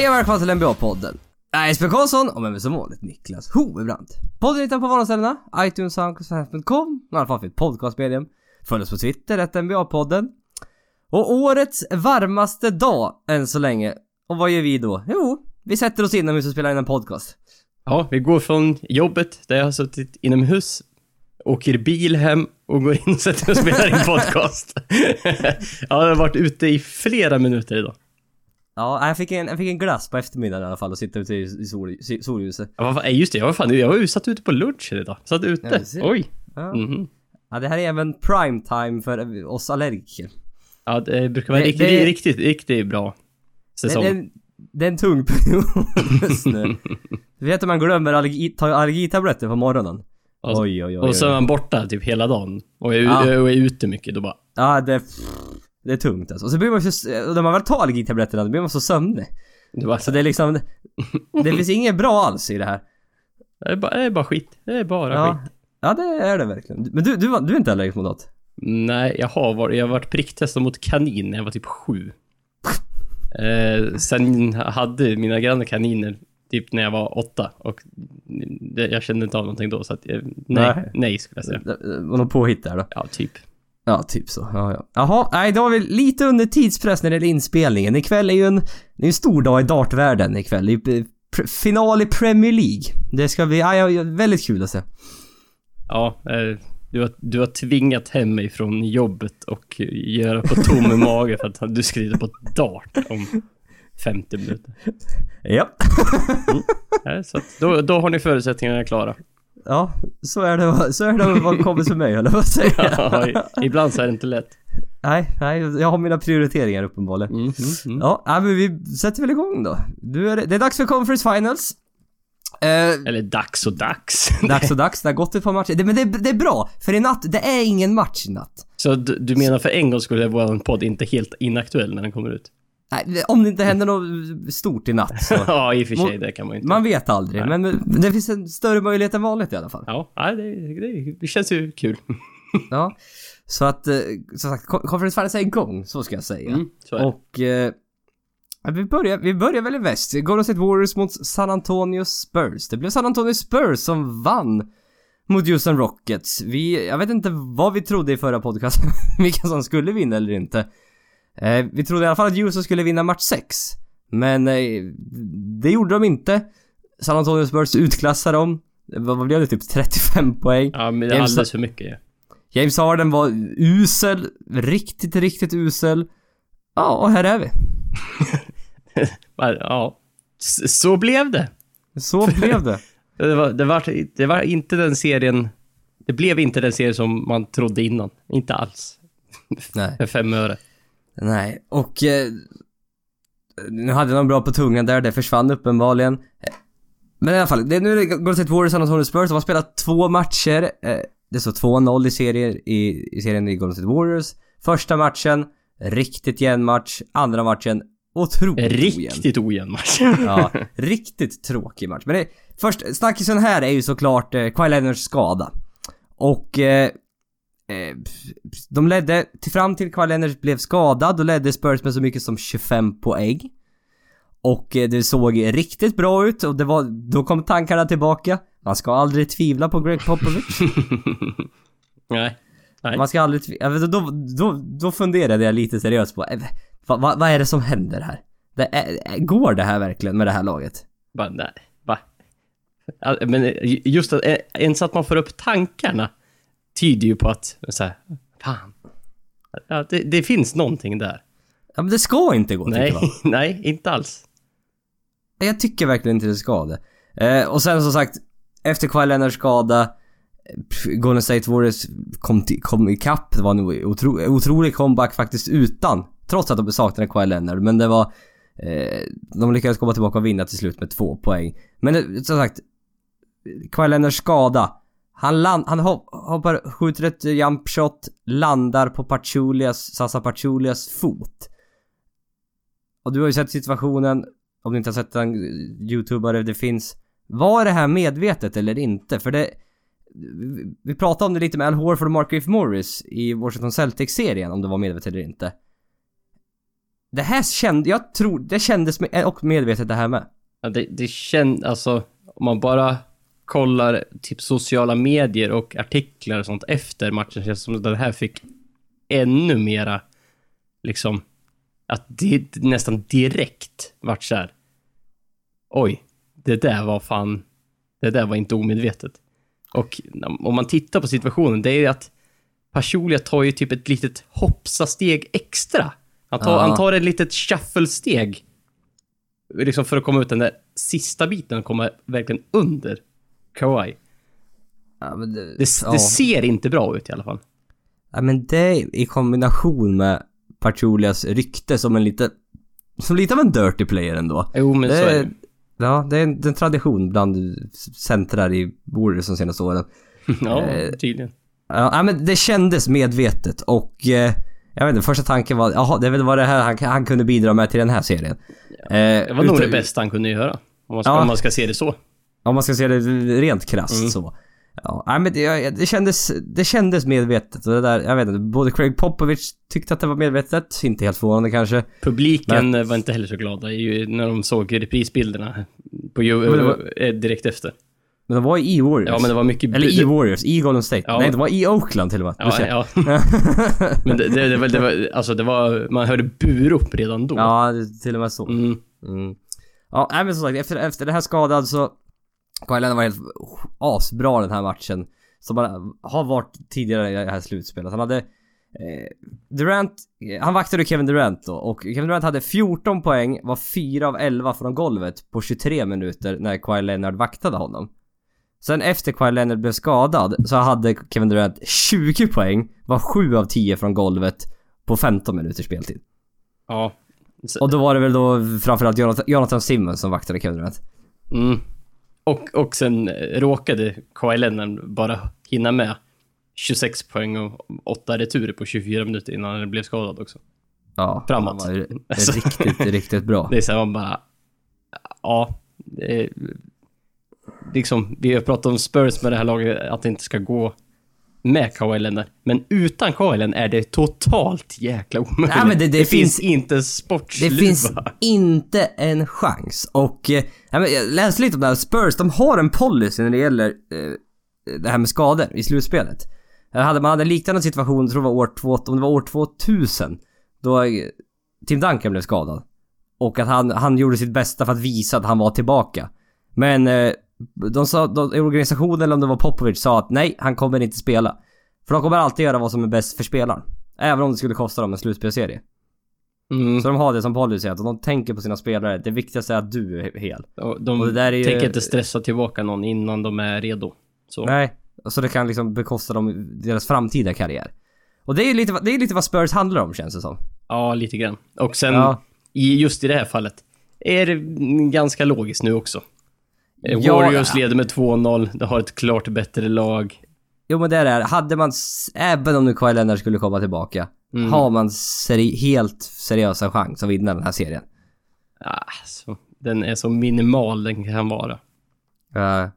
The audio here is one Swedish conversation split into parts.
Hej och välkomna till NBA-podden. Jag är Jesper Karlsson och med mig som vanligt Niklas Hovebrant. Podden hittar på vanliga iTunes, Soundcloud.com, i alla fall för ett podcastmedium. Följ oss på Twitter, ett NBA-podden. Och årets varmaste dag än så länge. Och vad gör vi då? Jo, vi sätter oss inomhus och spelar in en podcast. Ja, vi går från jobbet där jag har suttit inomhus, åker bil hem och går in och sätter mig och spelar in podcast. jag har varit ute i flera minuter idag. Ja, jag fick en, jag fick en glass på eftermiddagen i alla fall och sitta ute i, i sol, solljuset. Ja, vad fan, just det, jag var fan, jag var ju satt ute på lunch idag. Satt Ja, ute. ser. Oj. Ja. Mhm. ja, det här är även prime time för oss allergiker. Ja, det brukar vara Det- riktigt, det- riktigt, riktigt bra Det, säsong. det, det är en tung period just nu. Du vet om man glömmer allergi, ta allergitabletter på morgonen? Och, Oj, oj, oj. och så är oj. man borta typ hela dagen. Och är, Ja. och är ute mycket, då bara... Ja, det... Det är tungt alltså. Och så blir man så... När man väl tar allergitabletterna, då blir man så sömnig. då bara Så det är liksom... Det finns inget bra alls i det här. det, är bara, det är bara skit. Det är bara Ja, skit. ja det är det verkligen. Men du, du, var- du är inte allergisk mot något? Nej, jag har varit, jag har varit pricktestad mot kanin när jag var typ sju. Eh, sen hade mina grannar kaniner typ när jag var åtta och det, jag kände inte av någonting då så att, eh, nej, Nej. nej, skulle jag säga. Var något påhitt där då? Ja, typ. Ja, typ så. Ja, ja. Jaha, nej då har vi lite under tidspress när det gäller inspelningen. Ikväll är ju en... Det är en stor dag i dartvärlden ikväll. Det är eh, pre- final i Premier League. Det ska bli... Ja, ja, väldigt kul att se. Ja, eh, du har, du har tvingat hem mig från jobbet och göra på tom mage för att du skriver på ett dart om 50 minuter. Ja. Eh, så att då, då har ni förutsättningarna klara. Ja, så är det, så är det vad kommer för mig, eller vad säger Ja, ibland så är det inte lätt. Nej, nej, jag har mina prioriteringar uppenbarligen. Mm, mm, mm. Ja, nej, men vi sätter väl igång då. Du är, det är dags för Conference Finals. Eh, Eller dags och dags. dags och dags, det har gått ett par matcher. Det, men det, det är bra, för i natt, det är ingen match i natt. Så du, du menar för en gång skulle vår podd inte helt inaktuell när den kommer ut? Nej, om det inte händer något stort i natt så. ja, i och för sig, det kan man ju inte. Man vet aldrig, Nej. men det finns en större möjlighet än vanligt i alla fall. Ja, det, det, det känns ju kul. Ja. Så att, eh, som sagt, Con- Conference Finals är igång, så ska jag säga. Mm. Och... Eh, vi, börjar, vi börjar väl i väst. Golden State Warriors mot San Antonio Spurs. Det blev San Antonio Spurs som vann mot Houston Rockets. Vi, jag vet inte vad vi trodde i förra podcasten, vilka som skulle vinna eller inte. Eh, vi trodde i alla fall att Houston skulle vinna match 6. Men eh, det gjorde de inte. San Antonio Spurs utklassade dem. Vad blev det? Typ 35 poäng. Ja, men det är alldeles för mycket ju. James Harden var usel. Riktigt, riktigt usel. Ja, och här är vi. Ja, Ja, så blev det. Så blev det. Det var, det, var, det var inte den serien... Det blev inte den serien som man trodde innan. Inte alls. Nej. För fem öre. Nej, och... Eh, nu hade de bra på tungan där, det försvann uppenbarligen. Men i alla fall, det nu är det State Warriors och Antonio Spurs. De har spelat två matcher. Eh, det står 2-0 i, serier, i, i serien i Golden State Warriors. Första matchen, riktigt jämn match. Andra matchen, otroligt ojämn. Riktigt ojämn match. Ja, riktigt tråkig match. Men det, först, snackisen här är ju såklart eh, Kawhi Leonards skada. Och... Eh, eh, de ledde till fram till Kawhi Leonard blev skadad, då ledde Spurs med så mycket som 25 poäng. Och eh, det såg riktigt bra ut och det var, då kom tankarna tillbaka. Man ska aldrig tvivla på Greg Popovich. Nej. Nej. Man ska aldrig tvivla. Då, då, då funderade jag lite seriöst på, eh, vad, vad, vad är det som händer här? Det är, går det här verkligen med det här laget? Bara, nej. Va? Men just att ens att man får upp tankarna tyder ju på att, så här, fan. Ja, det, det finns någonting där. Ja men det ska inte gå Nej, tycker jag. nej, inte alls. Jag tycker verkligen inte det ska det. Eh, och sen som sagt, efter Kawhi Leonards skada, Golden State Warriors kom, till, kom ikapp. Det var en otro, otrolig comeback faktiskt utan, trots att de saknade Kawhi Leonard. Men det var, eh, de lyckades komma tillbaka och vinna till slut med två poäng. Men eh, som sagt, Kawhi Leonards skada. Han, land, han hoppar, skjuter ett jump shot, landar på Pachulias, Sasa Pachulias fot. Och du har ju sett situationen, om du inte har sett den, youtubare, det finns. Var det här medvetet eller inte? För det... vi- pratade om det lite med Al Horford och Mark Griff Morris i Washington Celtics-serien, om det var medvetet eller inte. det här kände, jag tror, det kändes med, och medvetet det här med. Ja, det, det kändes, alltså, om man bara kollar typ sociala medier och artiklar och sånt efter matchen känns som att det här fick ännu mera, liksom, att det nästan direkt vart så här. Oj, det där var fan, det där var inte omedvetet. Och om man tittar på situationen, det är att Pachulia tar ju typ ett litet hoppsa-steg extra. Han tar, Ja. han tar ett litet shuffle-steg. Liksom för att komma ut den där sista biten och komma verkligen under Kawhi. Ja, men det, Det, ja. det ser inte bra ut i alla fall. Ja, men det i kombination med Pachulias rykte som en lite, som lite av en dirty player ändå. Jo, men det så är det. ja, det är en, det är en tradition bland centrar i Warriors de senaste åren. Ja, Eh, tydligen. Ja, ja, men det kändes medvetet och eh, jag vet inte, första tanken var jaha, det vad det här han, han kunde bidra med till den här serien. Eh, Det var nog utan- det bästa han kunde göra. Om man ska, Ja. om man ska se det så. Om man ska se det rent krasst Mm. så. Ja, nej, men det, det, kändes, det kändes medvetet och det där, jag vet inte, både Craig Popovich tyckte att det var medvetet, inte helt förvånande kanske. Publiken var inte heller så glada när de såg reprisbilderna på, Men det var- eh, direkt efter. Men de var ju i Warriors. Ja, men det var mycket... Eller i Warriors, i Golden State. Ja. Nej, de var i Oakland till och med. Ja, ja. Men det, det, det, var, det var, alltså det var, man hörde burop redan då. ja, det- till och med så. Mm. Mm. Ja, nej, men som sagt, efter, efter det här skadad så... Kawhi Leonard var helt asbra den här matchen. Som han har varit tidigare i det här slutspelet. Han hade... Eh, Durant, eh, han vaktade Kevin Durant då och Kevin Durant hade 14 poäng, var 4 av 11 från golvet på 23 minuter när Kawhi Leonard vaktade honom. Sen efter Kawhi Leonard blev skadad så hade Kevin Durant 20 poäng, var 7 av 10 från golvet på 15 minuters speltid. Ja. Och då var det väl då framförallt Jonathan, Jonathan Simmons som vaktade Kevin Durant. mm. Och, och sen eh, råkade Kawhi Leonard bara hinna med 26 poäng och 8 returer på 24 minuter innan han blev skadad också. Ja, Framåt. Han var Alltså. riktigt, riktigt bra. Det är så här, man bara... Ja, det är, liksom, vi har pratat om Spurs med det här laget, att det inte ska gå med Leonard. Men utan Leonard är det totalt jäkla omöjligt. Nej, men det- det finns, finns- inte Det sportsluva. finns inte en chans. Och eh, ja, men jag läste lite om det här. Spurs, de har en policy när det gäller eh, det här med skador i slutspelet. Hade, man hade en liknande situation, jag tror det var år, två, om det var år 2000. Då eh, Tim Duncan blev skadad. Och att han, han gjorde sitt bästa för att visa att han var tillbaka. Men eh, de sa, de, organisationen eller om det var Popovic sa att nej, han kommer inte spela. För de kommer alltid göra vad som är bäst för spelaren. Även om det skulle kosta dem en slutspelserie. Mm. Så de har det som policy att de tänker på sina spelare. Det viktigaste är att du är hel. Och de och är ju- tänker inte stressa tillbaka någon innan de är redo. Så. Nej. Så det kan liksom bekosta dem deras framtida karriär. Och det är lite, det är lite vad Spurs handlar om känns det som. Ja, lite grann. Och sen, Ja. i, just i det här fallet, är det ganska logiskt nu också. Eh, Warriors ja. leder med 2-0, de har ett klart bättre lag. Jo men det är det. Hade man, även om nu Kawhi Leonard skulle komma tillbaka, Mm. har man seri- helt seriösa chans att vinna den här serien. Alltså, den är så minimal den kan vara. Uh,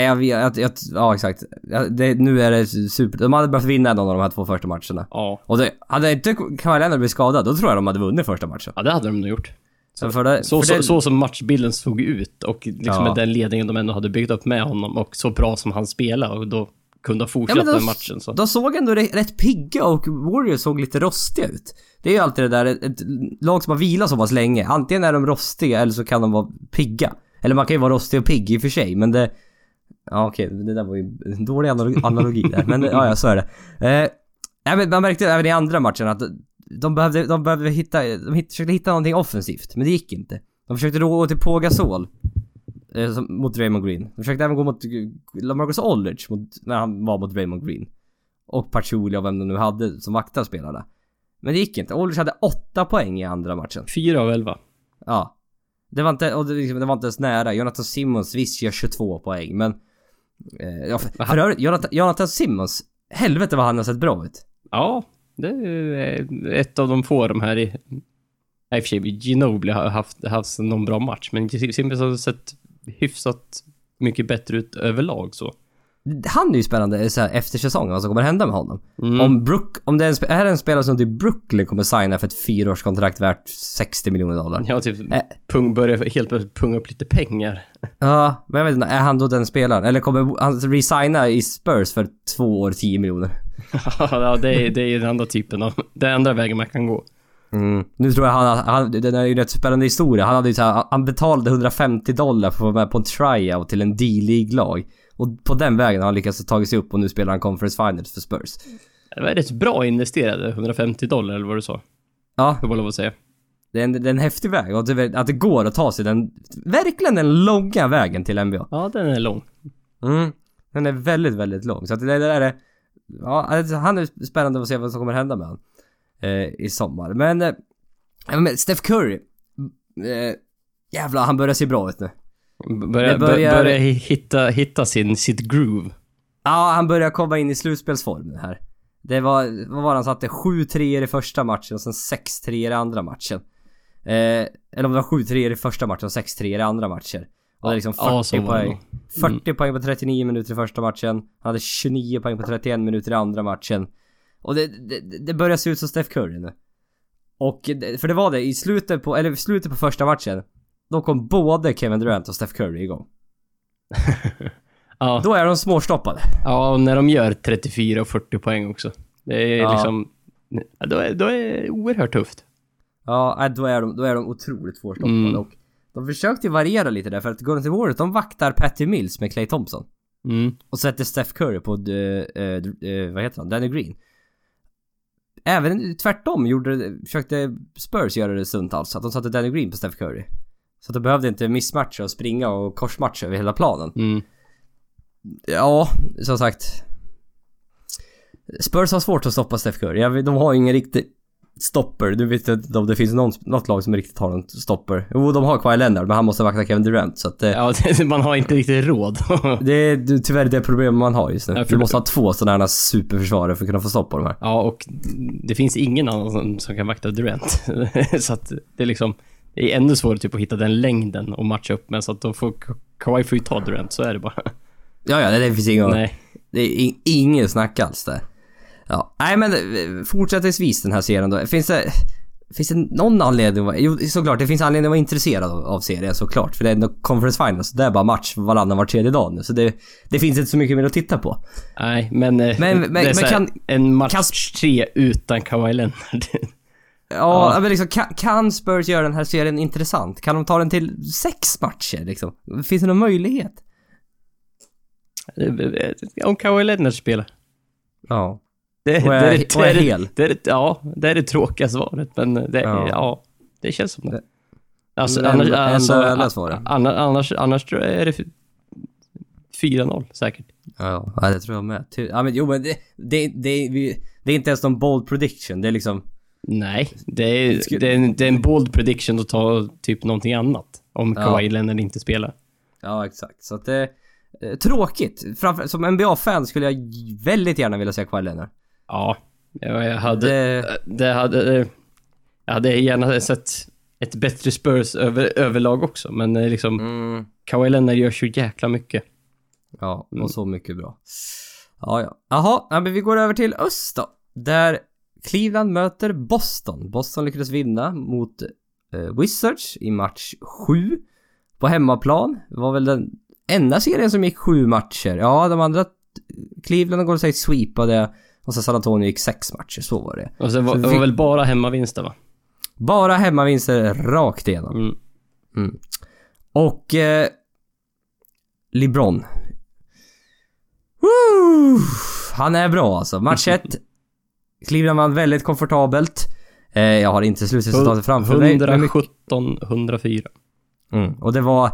jag, jag, jag, ja exakt. Det, nu är det super... De hade behövt vinna någon av de här två första matcherna. Ja, Och det, hade inte Kawhi Leonard blivit skadad, då tror jag de hade vunnit första matchen. ja det hade de nog gjort. Så, för det, Så, för så, det, så som matchbilden såg ut och liksom Ja. med den ledningen de ändå hade byggt upp med honom och så bra som han spelade och då kunde ha Ja, fortsatt men den de, matchen. Så. de såg ändå rätt, rätt pigga och Warriors såg lite rostiga ut. Det är ju alltid det där, ett, lag som har vilat så pass länge. Antingen är de rostiga eller så kan de vara pigga. Eller man kan ju vara rostig och pigg i och för sig, men det... Ja okej, det där var ju en dålig analogi, analogi där. Men ja, ja, så är det. Eh, nej, men man märkte även i andra matchen att de behövde, de behövde hitta, de hitt, försökte hitta någonting offensivt, men det gick inte. De försökte då gå till Pau Gasol. Eh, som, mot Raymond Green. De försökte även gå mot eh, Lamarcus Aldridge mot, när han var mot Raymond Green. Och Pachulia och vem de nu hade som vaktade spelarna. Men det gick inte. Aldridge hade 8 poäng i andra matchen. Fyra av elva. Ja. Det var inte, och det, liksom, det var inte ens nära. Jonathan Simmons visst gör 22 poäng men... Eh, för, för övrigt, Jonathan, Jonathan Simmons, helvete vad han har sett bra ut. Ja, det är ett av de få de här i... Nej, i och för sig, Ginobili har haft, haft någon bra match, men Simmons har sett hyfsat mycket bättre ut överlag så. Han är ju spännande så här, efter säsongen, vad som kommer hända med honom. Mm. Om Brook, om det är en, är det en spelare som typ Brooklyn kommer signa för ett fyraårskontrakt värt 60 miljoner dollar. Ja, typ Äh. pung, börjar helt plötsligt punga upp lite pengar. Ja, men jag vet inte, är han då den spelaren? Eller kommer han resigna i Spurs för två år, 10 miljoner? Ja, det är, det är den andra typen av... Den andra vägen man kan gå. Mm. Nu tror jag han, han den är ju en rätt spännande historia. Han hade ju så här, han betalade 150 dollar för att vara med på en tryout till en D-League-lag. Och på den vägen har han lyckats ta sig upp och nu spelar han Conference Finals för Spurs. Det var rätt bra investerade, 150 dollar eller vad du sa. Ja, Det var lov att säga. det är en, det är en häftig väg och det, att det går att ta sig den, verkligen den långa vägen till NBA. Ja, den är lång. Mm. Den är väldigt, väldigt lång. Så att det, det där är... Ja, alltså, han är spännande att se vad som kommer hända med honom. Eh, I sommar. Men... Eh, men Steph Curry. Eh, jävlar, han börjar se bra ut nu. Börjar, börjar- börjar hitta, hitta sin, sitt groove. Ja, han börjar komma in i slutspelsform här. Det var, vad var det han satte? 7 3 i första matchen och sen 6 3 i andra matchen. Eh, eller om det var 7 3 i första matchen och 6 3 i andra matcher. Det är liksom 40 Ja, poäng. nog. 40 poäng på 39 minuter i första matchen. Han hade 29 poäng på 31 minuter i andra matchen. Och det, det, det börjar se ut som Steph Curry nu. Och, för det var det, i slutet på, eller slutet på första matchen. Då kom både Kevin Durant och Steph Curry igång. Ja, Då är de småstoppade. ja, och när de gör 34 och 40 poäng också. Det är Ja. liksom... Då är, då är det oerhört tufft. Ja, då är de, då är de otroligt svårstoppade Mm. och de försökte ju variera lite där för att Golden State Warriors de vaktar Patty Mills med Clay Thompson. Mm. Och sätter Steph Curry på, eh, eh, vad heter han, Danny Green. Även tvärtom gjorde, försökte Spurs göra det stundtals, att de satte Danny Green på Steph Curry. Så att de behövde inte missmatcha och springa och korsmatcha över hela planen. Mm. Ja, som sagt. Spurs har svårt att stoppa Steph Curry. De har ingen riktig stopper. Du vet inte om det finns någon, något lag som riktigt har en stopper. Jo, de har Kawhi Leonard, men han måste vakta Kevin Durant. Så att eh, Ja, man har inte riktigt råd. det är tyvärr det problem man har just nu. Ja, du måste ha två sådana här superförsvarare för att kunna få stopp på de här. ja, och det finns ingen annan som, som kan vakta Durant. så att det är liksom... Det är ännu svårare typ att hitta den längden och matcha upp med, så att de får... Kawhi får ju ta Durant, så är det bara. Ja, ja, det, finns inga... Nej. Det är in, ingen snack alls där. Ja, nej men eh, fortsättningsvis den här serien då. Finns det... Finns det någon anledning. Jo, såklart. Det finns anledning att vara intresserad av, av serien såklart. För det är ändå Conference Finals. Det är bara match varannan var tredje dag nu. Så det, det finns inte så mycket mer att titta på. Nej, men... eh, Men- men- men kan- En match kan- tre utan Kawhi Leonard. Ja, men liksom kan, kan Spurs göra den här serien intressant? Kan de ta den till sex matcher liksom? Finns det någon möjlighet? Om Kawhi Leonard spelar. Ja. Det, Och är- det, det, och är det, hel. Det, ja, det är det tråkiga svaret, men det, Ja. ja. det känns som det. Alltså, annars, ändå- alltså, svaret. annars, annars, annars är det 4-0 säkert. Ja, ja, det tror jag med. Ja men jo men det, det, det, det är inte ens någon bold prediction. Det är liksom... Nej, det är, det är, en, det är en bold prediction att ta typ någonting annat. Om Ja. Kawhi Leonard inte spelar. Ja exakt. Så att det... Eh, tråkigt. Framför, som NBA-fan skulle jag väldigt gärna vilja se Kawhi Leonard. Ja, jag, hade... Det, Det hade... Jag hade gärna sett ett bättre Spurs över, överlag också, men eh, liksom... mm, Kawhi Leonard gör så jäkla mycket. ja, Mm. och så mycket bra. Ja, ja. Jaha, ja, men vi går över till öst då. Där Cleveland möter Boston. Boston lyckades vinna mot eh, Wizards i match 7 på hemmaplan. Det var väl den enda serien som gick sju matcher. Ja, de andra Cleveland och Golden State sweepade och så San Antonio gick sex matcher, så var det. Och sen var, Så det var fick- väl bara hemmavinster va? Bara hemmavinster rakt igenom. Mm. Och... Eh, LeBron. Woo! Han är bra alltså. Match 1. Cleveland vann väldigt komfortabelt. Eh, jag har inte slutresultatet framför mig. men mycket- 117, 104. Mm. Och det var...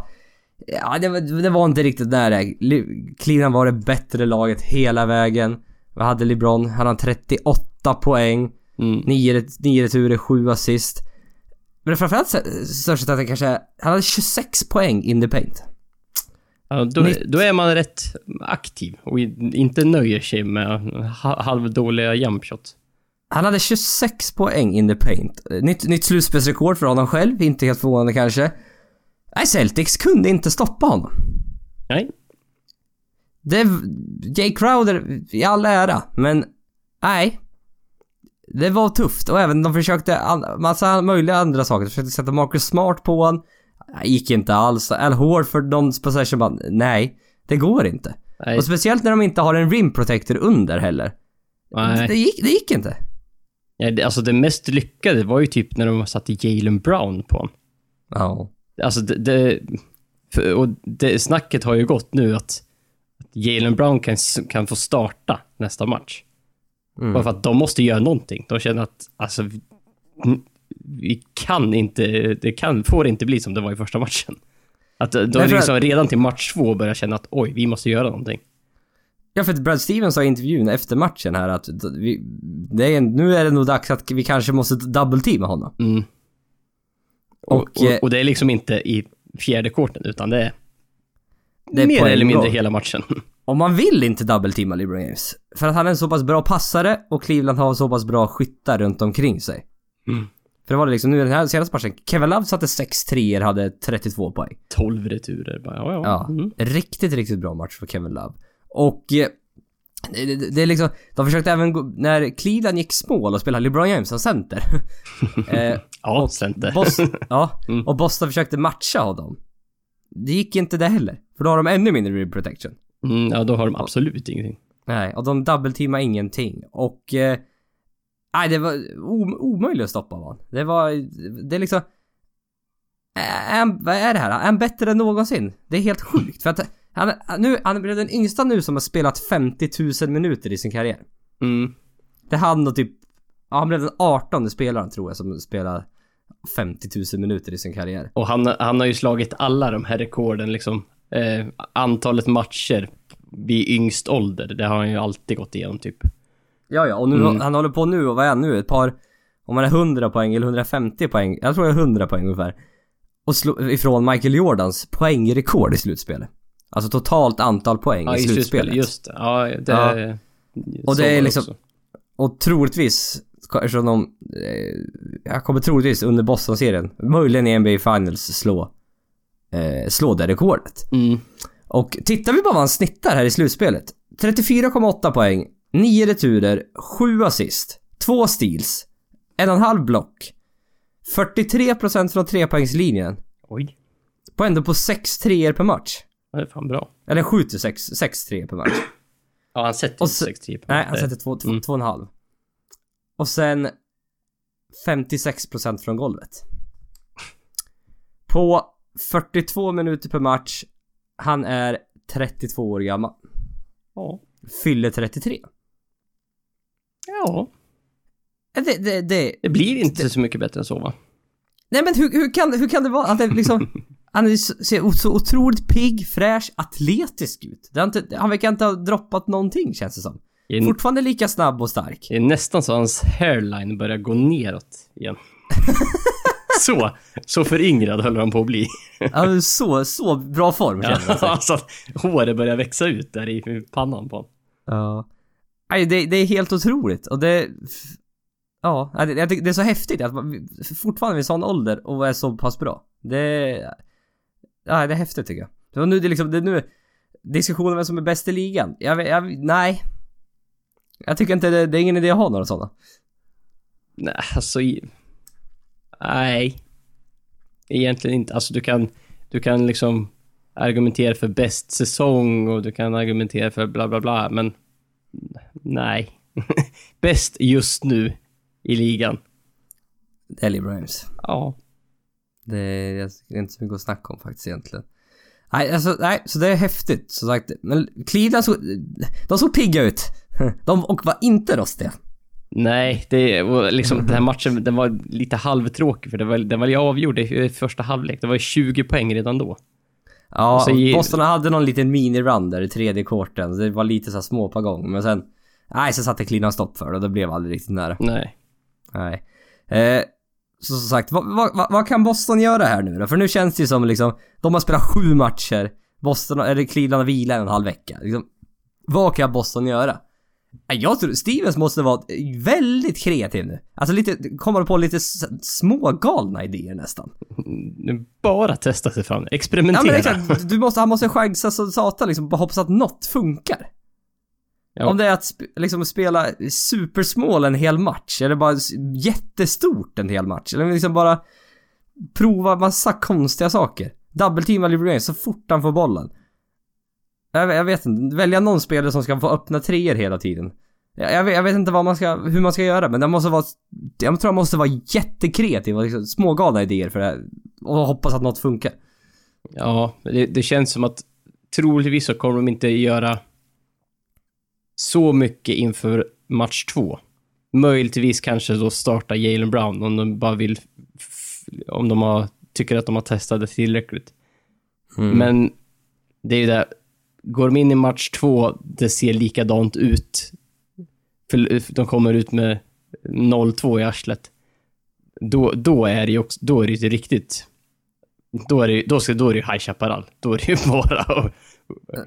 Ja, det var, det var inte riktigt nära. Le- Cleveland var det bättre laget hela vägen. Vi hade LeBron. Han hade 38 poäng. Mm. 9, 9 returer, 7 assist. Men framförallt största att han kanske... Han hade 26 poäng in the paint. Ja, då, då är man rätt aktiv och inte nöjer sig med ha- halvdåliga jumpshot. Han hade 26 poäng in the paint. Nytt, nytt slutspelsrekord för honom själv, inte helt förvånande kanske. Nej, Celtics kunde inte stoppa honom. Nej. Det... Jay Crowder i all ära, men... Nej. Det var tufft och även de försökte an- massa möjliga andra saker. De försökte sätta Marcus Smart på honom. Gick inte alls. Al Horford, någon possession bara, nej. Det går inte. Nej. Och speciellt när de inte har en rim protector under heller. Nej. Det gick, det gick inte. Ja, det, alltså det mest lyckade var ju typ när de satte Jalen Brown på honom. Ja. Alltså det... det och det, snacket har ju gått nu att Jalen Brown kan, kan få starta nästa match. Mm. Bara för att de måste göra någonting. De känner att, alltså, vi, vi kan inte, det kan, får inte bli som det var i första matchen. Att de Därför- liksom redan till match två börjar känna att oj, vi måste göra någonting. Ja, för att Brad Stevens sa i intervjun efter matchen här att vi, det är, nu är det nog dags att vi kanske måste double-teama honom. Mm. Och, Och, och, eh, och, det är liksom inte i fjärde korten, utan det är, Det är mer eller mindre hela matchen. Och man vill inte double-teama LeBron James. För att han är en så pass bra passare och Cleveland har så pass bra skyttar runt omkring sig. Mm. För det var det liksom nu den här senaste matchen. Kevin Love satte 6 treor hade 32 poäng. 12 returer. Bara, ja, ja. Ja. Mm. Riktigt, riktigt bra match för Kevin Love. Och... eh, Det, är liksom, de försökte även gå, när Cleveland gick small och spelade LeBron James som center. eh, Ja, och center. Boston, ja, Mm. och Boston försökte matcha honom. Det gick inte det heller. För då har de ännu mindre rim protection. Mm, ja, då har de absolut ingenting. Nej, och de double-teamade ingenting. Och... Eh, nej, det var o- omöjligt att stoppa honom. Det var... Det är liksom... Är vad är det här? Är han bättre än någonsin? Det är helt sjukt. För att han, han- nu, han blev den yngsta nu som har spelat 50 000 minuter i sin karriär. Mm. Det är han och typ... Ja, han blev den 18 spelaren tror jag som spelar 50 000 minuter i sin karriär. Och han, han har ju slagit alla de här rekorden liksom. Eh, antalet matcher vid yngst ålder, det har han ju alltid gått igenom typ. Ja, ja, och nu, Mm. han håller på nu och vad är han nu? Ett par... Om man är 100 poäng eller 150 poäng, jag tror det är 100 poäng ungefär. Och slå ifrån Michael Jordans poängrekord i slutspelet. Alltså totalt antal poäng Ja, i slutspelet. Just det. Ja, det... Ja. Och det är liksom- också. Och troligtvis, eftersom de... Eh, jag kommer troligtvis under Boston-serien, möjligen i NBA Finals slå... Eh, slå det rekordet. Mm. Och tittar vi på vad han snittar här i slutspelet. 34,8 poäng, 9 returer, 7 assist, 2 steals, 1,5 block, 43% från trepoängslinjen Oj. på ändå på 6 treor per match. Det är fan bra. Eller 7 till 6, 6 treor per match. Ja, han sätter Och inte så- 63 på Nej, han sätter 2, 2, Mm. 2,5. Och sen 56% från golvet. På 42 minuter per match. Han är 32 år gammal. Ja. Fyller 33. Ja. Det, det, det, Det blir inte så mycket bättre än så va? nej men hur, hur, kan, hur kan det vara att det liksom... Han ser så otroligt pigg, fräsch, atletisk ut. Det inte, han verkar inte ha droppat någonting känns det som. Är, Fortfarande lika snabb och stark. det är nästan så hans hairline börjar gå neråt igen. så, så föryngrad höll han på att bli. Ja, så, så bra form Ja, känner jag. alltså att håret börjar växa ut där i pannan på honom. Ja. Nej, det, det är helt otroligt och det... Ja, det, jag tycker det är så häftigt att man fortfarande vid sån ålder och är så pass bra. Det... Ja, det är häftigt tycker jag. Det var nu det liksom, det är nu... Diskussionen om vem som är bäst i ligan. Jag, jag, nej. Jag tycker inte det, det är ingen idé att ha några sådana. Nej, alltså... Nej. Egentligen inte. Alltså du kan, du kan liksom argumentera för bäst säsong och du kan argumentera för bla bla bla, men nej. Bäst just nu i ligan. Det är James. Ja. Det är, det är inte så mycket att snacka om faktiskt egentligen. Nej, alltså, nej, så det är häftigt som sagt. Men Cleveland såg, de såg pigga ut. De, och var inte rostiga. Nej, det liksom den här matchen, den var lite halvtråkig för det var, den var avgjord i första halvlek. Det var ju 20 poäng redan då. Ja, så Boston hade någon liten mini-run där i tredje korten. Det var lite så små på gång. Men sen... Nej, så satte Cleveland stopp för det och det blev aldrig riktigt nära. Nej. Nej. Eh, så som sagt, vad, vad, vad, vad kan Boston göra här nu då? För nu känns det ju som liksom... De har spelat sju matcher. Boston, eller Cleveland har vilat en och en halv vecka. Liksom, vad kan Boston göra? Jag tror Stevens måste vara väldigt kreativ nu. Alltså lite, kommer på lite smågalna idéer nästan. Bara testa sig fram. Ja Experimentera. men exakt, du måste, han måste chansa så satan liksom, bara hoppas att något funkar. Ja. Om det är att sp liksom spela supersmål en hel match, eller bara jättestort en hel match, eller liksom bara prova massa konstiga saker. Double-teama LeBron så fort han får bollen. Jag, jag vet inte, välja någon spelare som ska få öppna treor hela tiden. Jag, jag, vet, jag vet inte vad man ska, hur man ska göra, men det måste vara, jag tror man måste vara jättekreativ och liksom smågalna idéer för det här. Och hoppas att något funkar. Ja, det, det känns som att troligtvis så kommer de inte göra så mycket inför match två. Möjligtvis kanske då starta Jalen Brown om de bara vill... Om de har, tycker att de har testat det tillräckligt. Mm. Men det är ju det. Går de in i match två, det ser likadant ut. För de kommer ut med 0-2 i arslet. Då, då är det ju också, då är det ju riktigt... Då är det, då ska, då är det ju High Chaparral. Då är det ju bara att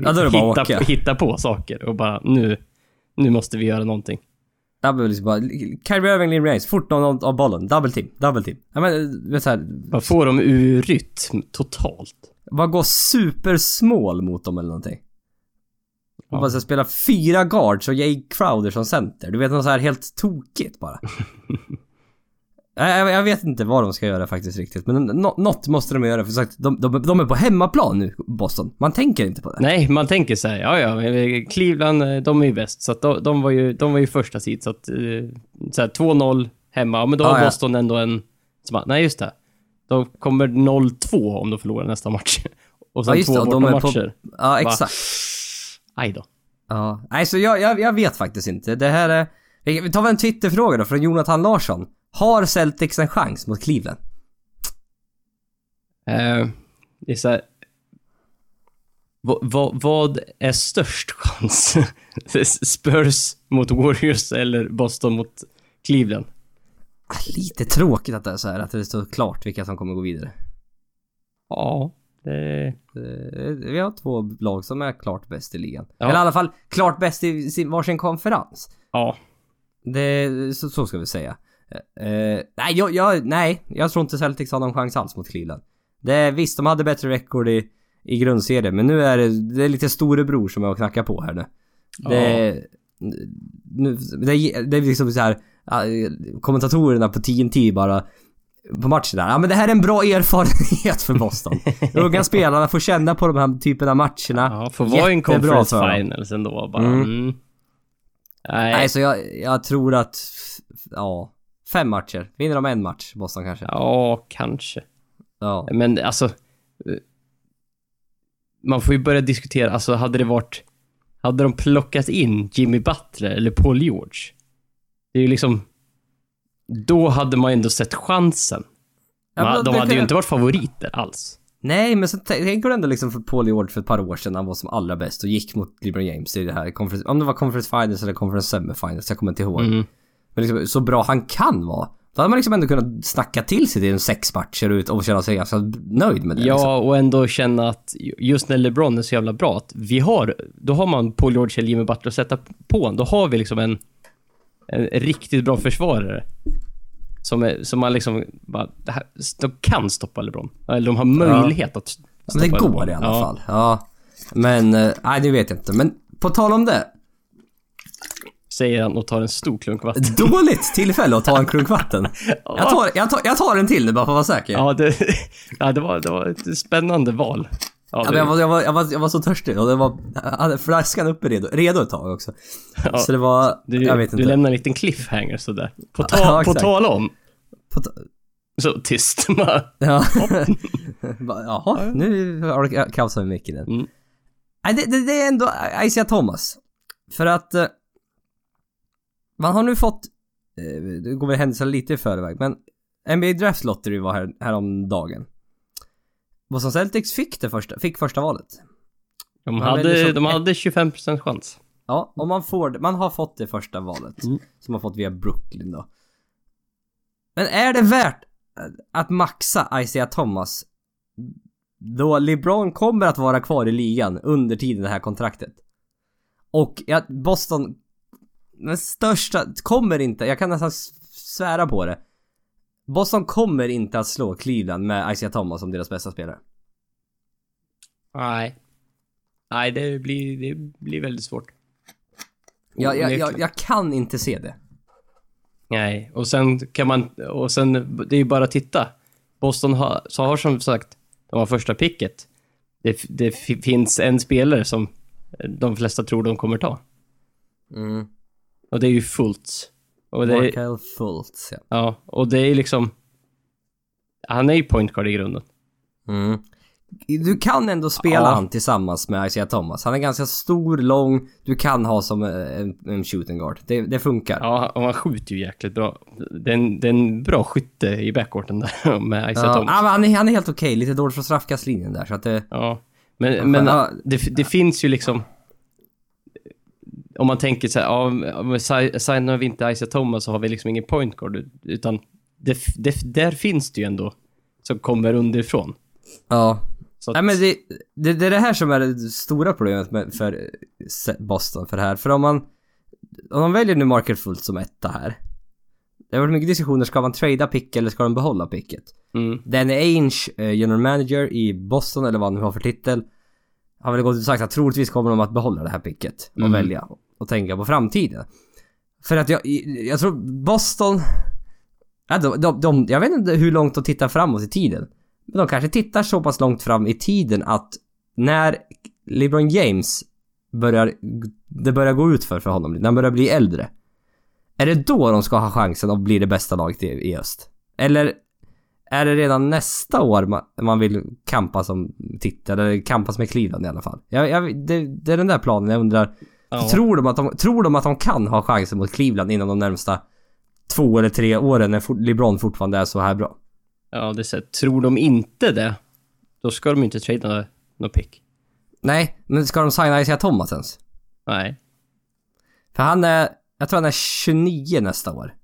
Ja, då är det bara hitta, åka. hitta på saker och bara nu, nu måste vi göra någonting. Det blir liksom bara, Kyrie Irving, LeBron James, fort någon av bollen, double team, double team. Ja men, vet såhär, Bara få dem ur rytm totalt. bara gå supersmål mot dem eller någonting. Och Ja. bara så spela fyra guards och Jay Crowder som center. Du vet något så här helt tokigt bara. Jag, jag vet inte vad de ska göra faktiskt riktigt. Men nå- något måste de göra för sagt, de, de, de är på hemmaplan nu, Boston. Man tänker inte på det. Nej, man tänker så här, ja ja, eh, Cleveland, eh, de är ju bäst. Så de, de, var ju, de var ju första sid, så att eh, så här, 2-0 hemma. Ja, men då har Ah, ja. Boston ändå en... Så bara, nej, just det. Då kommer 0-2 om de förlorar nästa match. Och sen Ja, två och de bortamatcher. Ja, exakt. Aj då. Ja. Nej, så jag, jag, jag vet faktiskt inte. Det här är... Vi tar väl en Twitterfråga då från Jonathan Larsson. Har Celtics en chans mot Cleveland? Eh, det är så här, vad är störst chans? Spurs mot Warriors eller Boston mot Cleveland? Ah, Lite tråkigt att det är så här, att det står klart vilka som kommer gå vidare. Ja, det... Eh, Vi har två lag som är klart bäst i ligan. Ja. Eller i alla fall klart bäst i sin, varsin konferens. Ja. Det, så, så ska vi säga. Eh, nej, jag, jag, nej, jag tror inte Celtics har någon chans alls mot Cleveland. Det visst, de hade bättre rekord i, i grundserien, men nu är det, det är lite storebror som och knackar på här nu. Det, nu, det, är- det är liksom så här ja, kommentatorerna på TNT bara på matchen där. Ja men det här är en bra erfarenhet för Boston. Unga spelarna får känna på de här typen av matcherna. Ja, får vara i en conference finals ändå bara. Mm. Mm. Nej, Nej, så jag, jag tror att, ja, fem matcher. Vinner de en match, Boston kanske? ja, kanske. Ja. Men alltså... Man får ju börja diskutera, alltså hade det varit... Hade de plockat in Jimmy Butler eller Paul George? Det är ju liksom... Då hade man ändå sett chansen. Ja, Man, men de hade ju kan- inte varit favoriter alls. Nej, men så tänker du ändå liksom för Paul George för ett par år sedan, han var som allra bäst och gick mot LeBron James i det här om det var conference finals eller conference semifinals, jag kommer inte ihåg. Mm. Men liksom, så bra han kan vara. Då hade man liksom ändå kunnat snacka till sig till en sex matcher ut och känna sig ganska nöjd med det. Ja, Liksom. och ändå känna att just när LeBron är så jävla bra, att vi har, då har man Paul George eller Jimmy Butler att sätta på. Då har vi liksom en, en riktigt bra försvarare. Som, är, som man liksom bara, här, de kan stoppa LeBron. Eller de har möjlighet att stoppa Men det går LeBron. i alla ja. fall. Ja. Men, eh, nej det vet jag inte. Men på tal om det. Säger han och tar en stor klunk vatten. Dåligt tillfälle att ta en klunk vatten. Jag tar, jag, tar, jag tar en till bara för att vara säker. Ja, det, ja, det, var, det var ett spännande val. Ja, det, jag, var, jag, var, jag, var, jag var så törstig och det var, jag hade flaskan uppe redo, redo ett tag också. Ja, så det var, du, jag vet du inte. lämnar en liten cliffhanger sådär. På, ta, Ja, på tal om. På ta- Så tyst. Bara, Ja. Jaha, nu har du kaosat med micken. Mm. Nej, det, det, det är ändå Isaiah Thomas. För att eh, man har nu fått, eh, det går väl händelserna lite i förväg, men NBA Draft Lottery var här, häromdagen. Boston Celtics fick det första, fick första valet. De Man hade, som de hade 25% chans. Ja, och man får det- man har fått det första valet. Mm. Som man fått via Brooklyn då. Men är det värt att maxa Isaiah Thomas då LeBron kommer att vara kvar i ligan under tiden det här kontraktet? Och Boston den största, kommer inte, jag kan nästan svära på det. Boston kommer inte att slå Cleveland med Isaiah Thomas som deras bästa spelare. Nej. Nej, det blir, det blir väldigt svårt. Jag, jag, jag, jag kan inte se det. Nej, och sen kan man... Och sen, det är ju bara att titta. Boston har, så har som sagt, de har första picket. Det, det finns en spelare som de flesta tror de kommer ta. Mm. Och det är ju Fultz. Och det är, Markel Fultz, ja. ja, och det är liksom... Han är ju point guard i grunden. Mm. Du kan ändå spela Ja. han tillsammans med Isaiah Thomas. Han är ganska stor, lång, du kan ha som eh, en, en shooting guard. Det, det funkar. Ja, och han skjuter ju jäkligt bra. Det är en, det är en bra skytte i backcourten där med Isaiah Ja, Thomas. ja, men han, är, han är helt okej. Lite dåligt från straffkastlinjen där så att det... Ja, men, men det, det finns ju liksom... Om man tänker så här, ja, si- signar vi inte Isaiah Thomas så har vi liksom ingen point guard, utan det, det, där finns det ju ändå som kommer underifrån. Ja. Så att, Nej men det, det, det är det här som är det stora problemet med, för Boston för det här. För om man... Om man väljer nu Market Fultz som etta här. Det har varit mycket diskussioner, ska man trada pick eller ska de behålla picket? mm, Danny Ainge, eh, general manager i Boston eller vad han nu har för titel. Har väl gått ut och sagt att troligtvis kommer de att behålla det här picket och Mm. välja och tänka på framtiden. För att jag, jag tror Boston... Ja, de, de, de, jag vet inte hur långt de tittar framåt i tiden. Men de kanske tittar så pass långt fram i tiden att när LeBron James börjar... Det börjar gå ut för för honom, när han börjar bli äldre. Är det då de ska ha chansen att bli det bästa laget i, i öst? Eller är det redan nästa år man, man vill kampa som titel, eller kampas med Cleveland i alla fall? Jag, jag, det, det är den där planen jag undrar ja, Tror, de att de, tror de att de kan ha chansen mot Cleveland inom de närmsta två eller tre åren när LeBron fortfarande är så här bra? ja, det är så tror de inte det, då ska de inte trada något pick. Nej, men ska de signa Isaiah Thomas ens? Nej. För han är, jag tror han är 29 nästa år.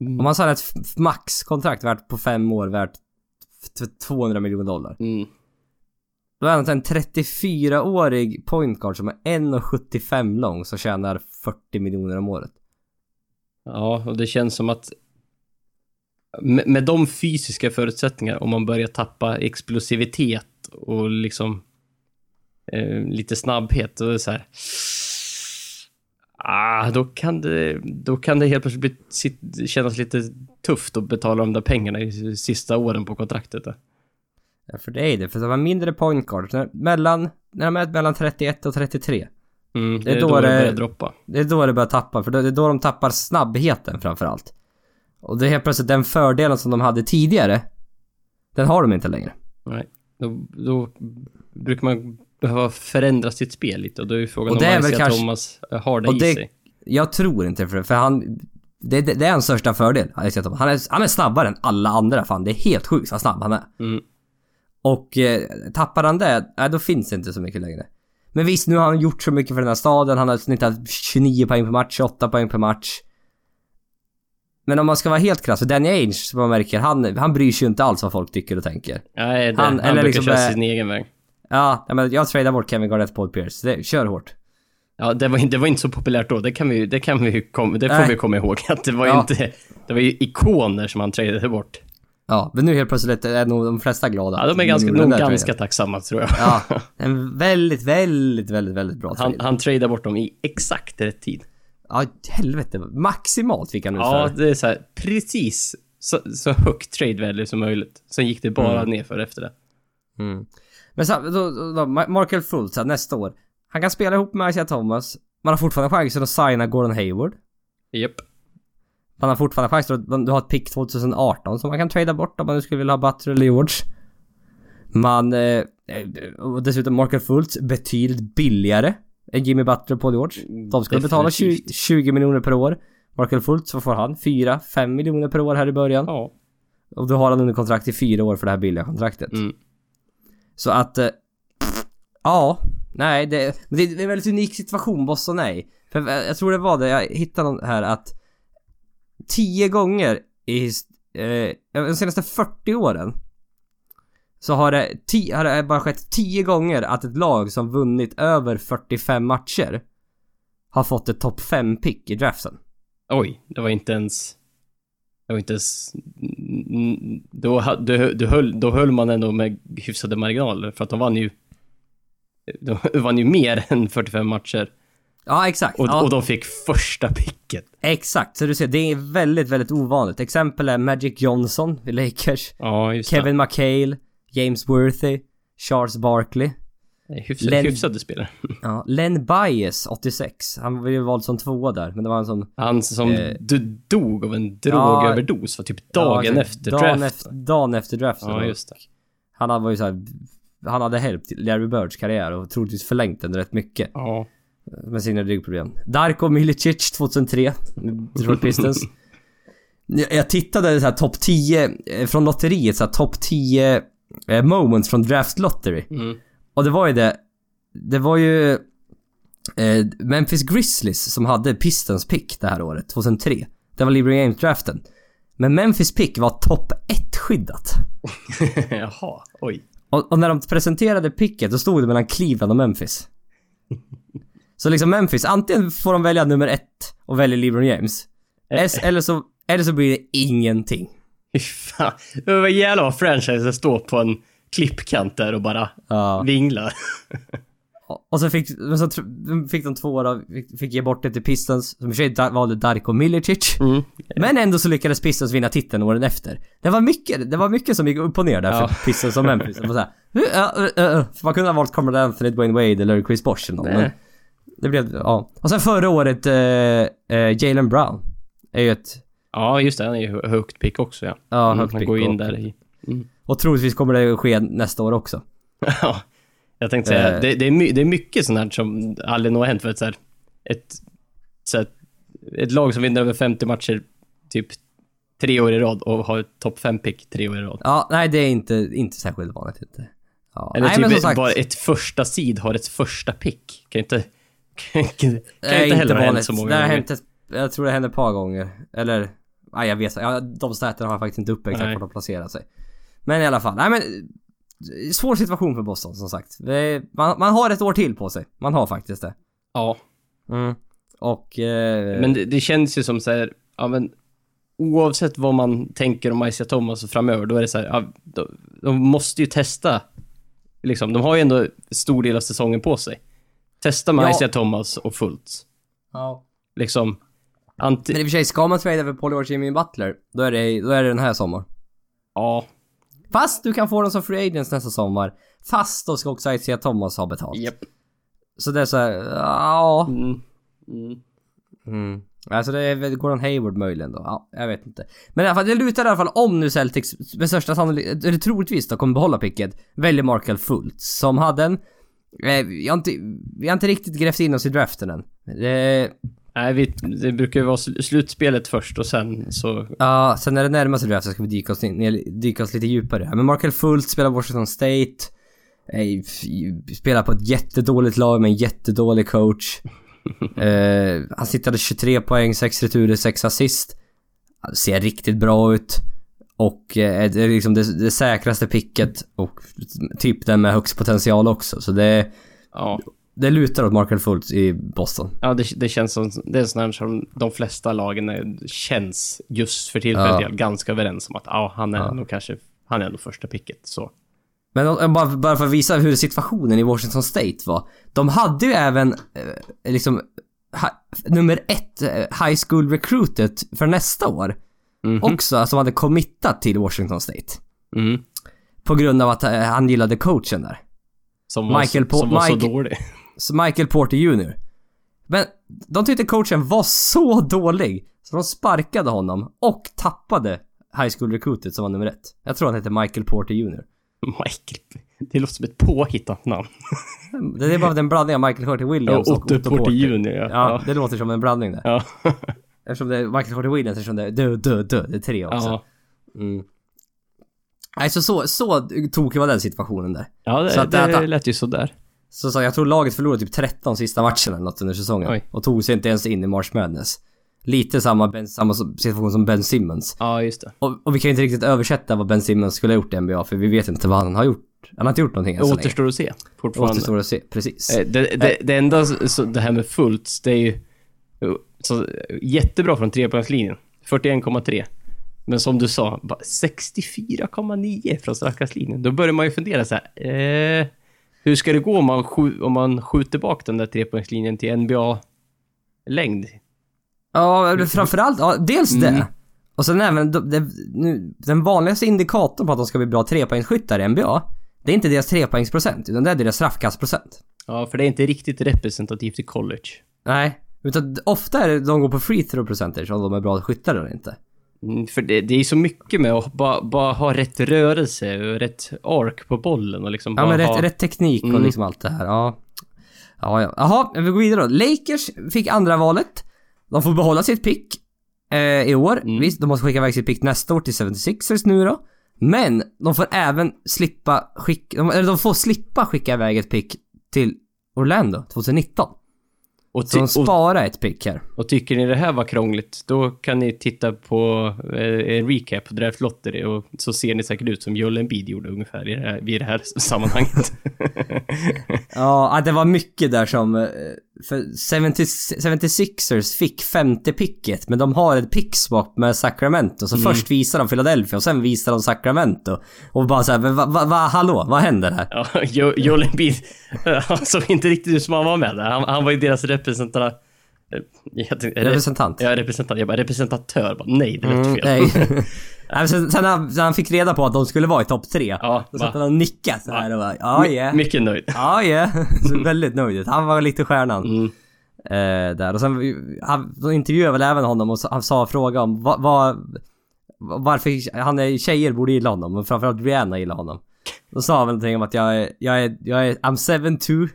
Mm. Om han signar ett maxkontrakt värt på fem år värt t- 200 miljoner dollar. Mm. Då är han en 34-årig point guard som är 1,75 lång som tjänar 40 miljoner om året. Ja, och det känns som att med, med de fysiska förutsättningarna om man börjar tappa explosivitet och liksom eh, lite snabbhet, då är det så här. Ah, då kan det, då kan det helt plötsligt bli, kännas lite tufft att betala de där pengarna i sista åren på kontraktet. Där. Ja, för det är det. För de har mindre point guards. Mellan, när de är mellan 31 och 33. Mm, Det är då det det- börjar droppa. Det är då det börjar tappa. För då- det är då de tappar snabbheten framförallt. Och det är helt plötsligt den fördelen som de hade tidigare. Den har de inte längre. Nej, då, då brukar man behöva förändra sitt spel lite och då är ju frågan Och det är om Isaiah kanske- Thomas har det och i det- sig. Jag tror inte för det, för han... Det, det, det är hans största fördel. Isaiah Thomas. Han är, han är snabbare än alla andra fan. Det är helt sjukt vad snabb han är. Mm. Och eh, tappar han det, nej, då finns det inte så mycket längre. Men visst, nu har han gjort så mycket för den här staden. Han har snittat 29 poäng per match, 28 poäng per match. Men om man ska vara helt krass, för Danny Ainge som man märker, han, han bryr sig ju inte alls vad folk tycker och tänker. Nej, det, Han- han, eller brukar liksom, köra eh, sin egen väg. Ja, men jag tradar bort Kevin Garnett Paul Pierce. Det, kör hårt. Ja, det var, det var inte så populärt då. Det kan vi, det kan vi kom, det får Nej. vi komma ihåg. Att det var ju Ja. inte... Det var ju ikoner som han tradade bort. Ja, men nu helt plötsligt är nog de flesta glada. Ja, de är ganska, nog ganska tacksamma tror jag. Ja, en väldigt, väldigt, väldigt, väldigt bra Han, trade. han tradade bort dem i exakt rätt tid. Ja, helvete. Maximalt fick han ut Ja, det är så här, precis så, så högt trade value som möjligt. Sen gick det bara Mm. nerför efter det. Mm. Men så, då, då, då, Markel Fultz nästa år. Han kan spela ihop med Isaiah Thomas. Man har fortfarande chansen att signa Gordon Hayward. Japp. Man har fortfarande chansen att du har ett pick 2018 som man kan trada bort om man nu skulle vilja ha Butler eller George. Man... Eh, och dessutom Markel Fultz betydligt billigare än Jimmy Butler Paul George. De skulle betala 20, Definitivt. 20 miljoner per år. Markel Fultz, vad får han? 4-5 miljoner per år här i början. Ja. Och då har han under kontrakt i fyra år för det här billiga kontraktet. Mm. Så att... Eh, ja. Nej, det, det, är en väldigt unik situation Boston i. För eh, jag tror det var det, jag hittade någon här att... Tio gånger i... Eh, de senaste 40 åren. Så har det, ti, har det bara skett 10 gånger att ett lag som vunnit över 45 matcher har fått ett topp 5-pick i draften. Oj, det var inte ens... Det var inte ens... Då, ha- då, då, höll, då höll man ändå med hyfsade marginaler för att de vann ju... De vann ju mer än 45 matcher. Ja, exakt. Och, ja, och de fick första picket. Exakt, så du ser, det är väldigt, väldigt ovanligt. Exempel är Magic Johnson i Lakers, Ja, just Kevin McHale, James Worthy, Charles Barkley, det. Hyfsade, Len- hyfsade spelare. ja, Len Bias, 86. Han var ju vald som tvåa där, men det var en som... Han som Eh. dog av en drogöverdos var typ dagen ja, efter dagen draften. Efter, dagen efter draften. Ja, just det. Han hade- var ju så här, Han hade hjälpt Larry Birds karriär och troligtvis förlängt den rätt mycket. Ja. Med sina ryggproblem. Darko Milicic 2003, Detroit Pistons. Jag tittade så här topp 10 eh, från lotteriet, så här topp 10 eh, moments från Draft Lottery. Mm. Och det var ju det, det var ju eh, Memphis Grizzlies som hade Pistons pick det här året, 2003. Det var LeBron James-draften. Men Memphis pick var topp 1 skyddat. Jaha, oj. Och, och när de presenterade picket, då stod det mellan Cleveland och Memphis. Så liksom Memphis, antingen får de välja nummer ett och väljer LeBron James. Es- eller, så, eller så blir det ingenting. Fy fan. Det var jävla franchise står på en klippkant där och bara Ja. vinglar. Och- så fick, så fick de två då, fick, fick ge bort det till Pistons, som i och för sig valde Darko Milicic. Mm. Men ändå så lyckades Pistons vinna titeln åren efter. Det var mycket, det var mycket som gick upp och ner där Ja. för Pistons och Memphis. Så här, uh, uh, uh, Man kunde ha valt Carmelo Anthony, Dwayne Wade eller Chris Bosh eller någon. Det blev, ja. Och sen förra året, uh, uh, Jalen Brown. Är ju ett, Ja, just det. Han är ju hö- högt pick också ja. ja, Mm, högt han pick går in och- där i... Och troligtvis kommer det ske nästa år också. Ja. Jag tänkte säga, Eh. det, det, är my, det är mycket sånt här som aldrig nog har hänt för ett så här, ett, så här, ett lag som vinner över 50 matcher typ tre år i rad och har topp 5-pick tre år i rad. Ja, nej det är inte, inte särskilt vanligt inte. Ja. Eller nej, typ men som sagt, bara ett första seed har ett första pick. Kan inte... Kan, kan, kan Nej, inte heller ha hänt så många Det gånger. hänt ett, jag tror det hände ett par gånger. Eller, nej jag vet ja, De staterna har jag faktiskt inte uppe exakt Nej. var de placerat sig. Men i alla fall, nej men Svår situation för Boston som sagt. Det, man, man har ett år till på sig. Man har faktiskt det. Ja, Mm. Och... Eh, men det, det känns ju som så här, ja men oavsett vad man tänker om Isaiah Thomas framöver, då är det så här, ja, de, de måste ju testa. Liksom, de har ju ändå stor del av säsongen på sig. Testa med Ja. Isaiah Thomas och Fultz. ja. Liksom, anti... Men i och för sig, ska man trada för Paul George Jimmy Butler, då är, det, då är det den här sommaren. Ja, Fast du kan få dem som free agents nästa sommar. Fast då ska också Isaiah Thomas ha betalt. japp. Så det är så här, ja... Mm. Mm. Mm. Alltså det är Gordon Hayward möjligen då. Ja, jag vet inte. Men i alla fall, det lutar i alla fall om nu Celtics med största sannolikhet, eller troligtvis då, kommer behålla picket, väljer Markel Fultz. Som hade en... Eh, jag, har inte, vi har inte riktigt grävt in oss i draften än. Eh, Nej, vi, det brukar ju vara sl- slutspelet först och sen så... Ja, sen när det närmar sig draften ska vi dyka oss, in, dyka oss lite djupare. Men Markel Fultz spelar Washington State. Eh, spelar på ett jättedåligt lag med en jättedålig coach. eh, han sittade 23 poäng, 6 returer, 6 assist. Han ser riktigt bra ut. Och eh, det är liksom det, det säkraste picket och typ den med högst potential också. Så det, Ja, det lutar åt Markel Fultz i Boston. ja det, det känns som... Det är sån här som de flesta lagen är, känns just för tillfället Ja. ganska överens om att ja, han är Ja. nog kanske... Han är nog första picket, så. Men bara, bara för att visa hur situationen i Washington State var. De hade ju även eh, liksom ha, nummer ett eh, high school recruitet för nästa år. Mhm. Också, som hade committat till Washington State. Mm. På grund av att eh, han gillade coachen där. Som var, Michael så, som var Mike- så dålig. Michael Porter Jr. Men de tyckte coachen var så dålig. Så de sparkade honom och tappade high school recruitet som var nummer ett. Jag tror han hette Michael Porter Jr. Michael. Det låter som ett påhittat namn. Det är bara den blandningen av Michael Porter Ja, Williams och Otto Porter Jr. Ja. Ja, det låter som en blandning där. Ja. Eftersom det är Michael Porter Williams, eftersom det är dö, dö, dö. Det är tre också. Ja. Mm. Nej, så, så, så tokig var den situationen där. Ja, det, Så att det, det- lät ju sådär. Så, så jag tror laget förlorade typ 13 sista matcherna eller något under säsongen. Oj. Och tog sig inte ens in i March Madness. Lite samma, ben, samma situation som Ben Simmons. Ja, just det. Och, och vi kan ju inte riktigt översätta vad Ben Simmons skulle ha gjort i NBA, för vi vet inte vad han har gjort Han har inte gjort någonting än så länge. Återstår att se. Fortfarande. Återstår att se, precis. Eh, Det, det, det enda, så, det här med fullt, det är ju så, jättebra från trepoängslinjen. 41,3. Men som du sa, bara 64,9 från straffkastlinjen. Då börjar man ju fundera så här. Eh, hur ska det gå om man, om man skjuter bak den där trepoängslinjen till NBA-längd? Ja, framförallt, ja, dels Mm. det. Och sen även de- det, nu, den vanligaste indikatorn på att de ska bli bra trepoängsskyttar i NBA, det är inte deras trepoängsprocent, utan det är deras straffkastprocent. Ja, för det är inte riktigt representativt i college. Nej, utan ofta är det de går på free throw percentage om de är bra skyttar eller inte. Mm, för det, det är så mycket med att bara, bara ha rätt rörelse och rätt ark på bollen och liksom Ja bara men rätt, ha... rätt teknik och Mm. liksom allt det här, ja. Ja, ja. Jaha, vi går vidare då. Lakers fick andra valet. De får behålla sitt pick eh, i år. Mm. Visst, de måste skicka iväg sitt pick nästa år till 76ers nu då. Men de får även slippa skicka, de, eller de får slippa skicka iväg ett pick till Orlando 2019. Och, Så sparar ett pick här. och tycker ni det här var krångligt, då kan ni titta på eh, en recap på Draft Lottery och så ser ni säkert ut som Joel Embiid gjorde ungefär i det här, vid det här sammanhanget. Ja, det var mycket där som... För 70, 76ers fick femte picket, men de har ett pickswap med Sacramento. Så först visar de Philadelphia och sen visar de Sacramento. Och bara såhär, va, va, va, hallå, vad händer här? ja, Jo- Joel Embiid, såg inte riktigt ut som han var med där. Han, han var ju deras representant... eh, tänkte- Representant. Ja, representant. Jag bara representatör. Bara, nej, det lät Mm, fel. nej. Sen, sen, han, sen han fick reda på att de skulle vara i topp tre. Ja, då va? satt han och nickade så här och bara, ja My- yeah. Mycket nöjd. Ja yeah. Så väldigt nöjd ut. Han var lite stjärnan. Mm. Eh, där. Och sen, han, de intervjuade väl även honom och han sa fråga om vad, vad, varför han är, tjejer borde gilla honom och framförallt Rihanna gillar honom. Då sa han väl någonting om att jag är, jag är, jag är, I'm 7'2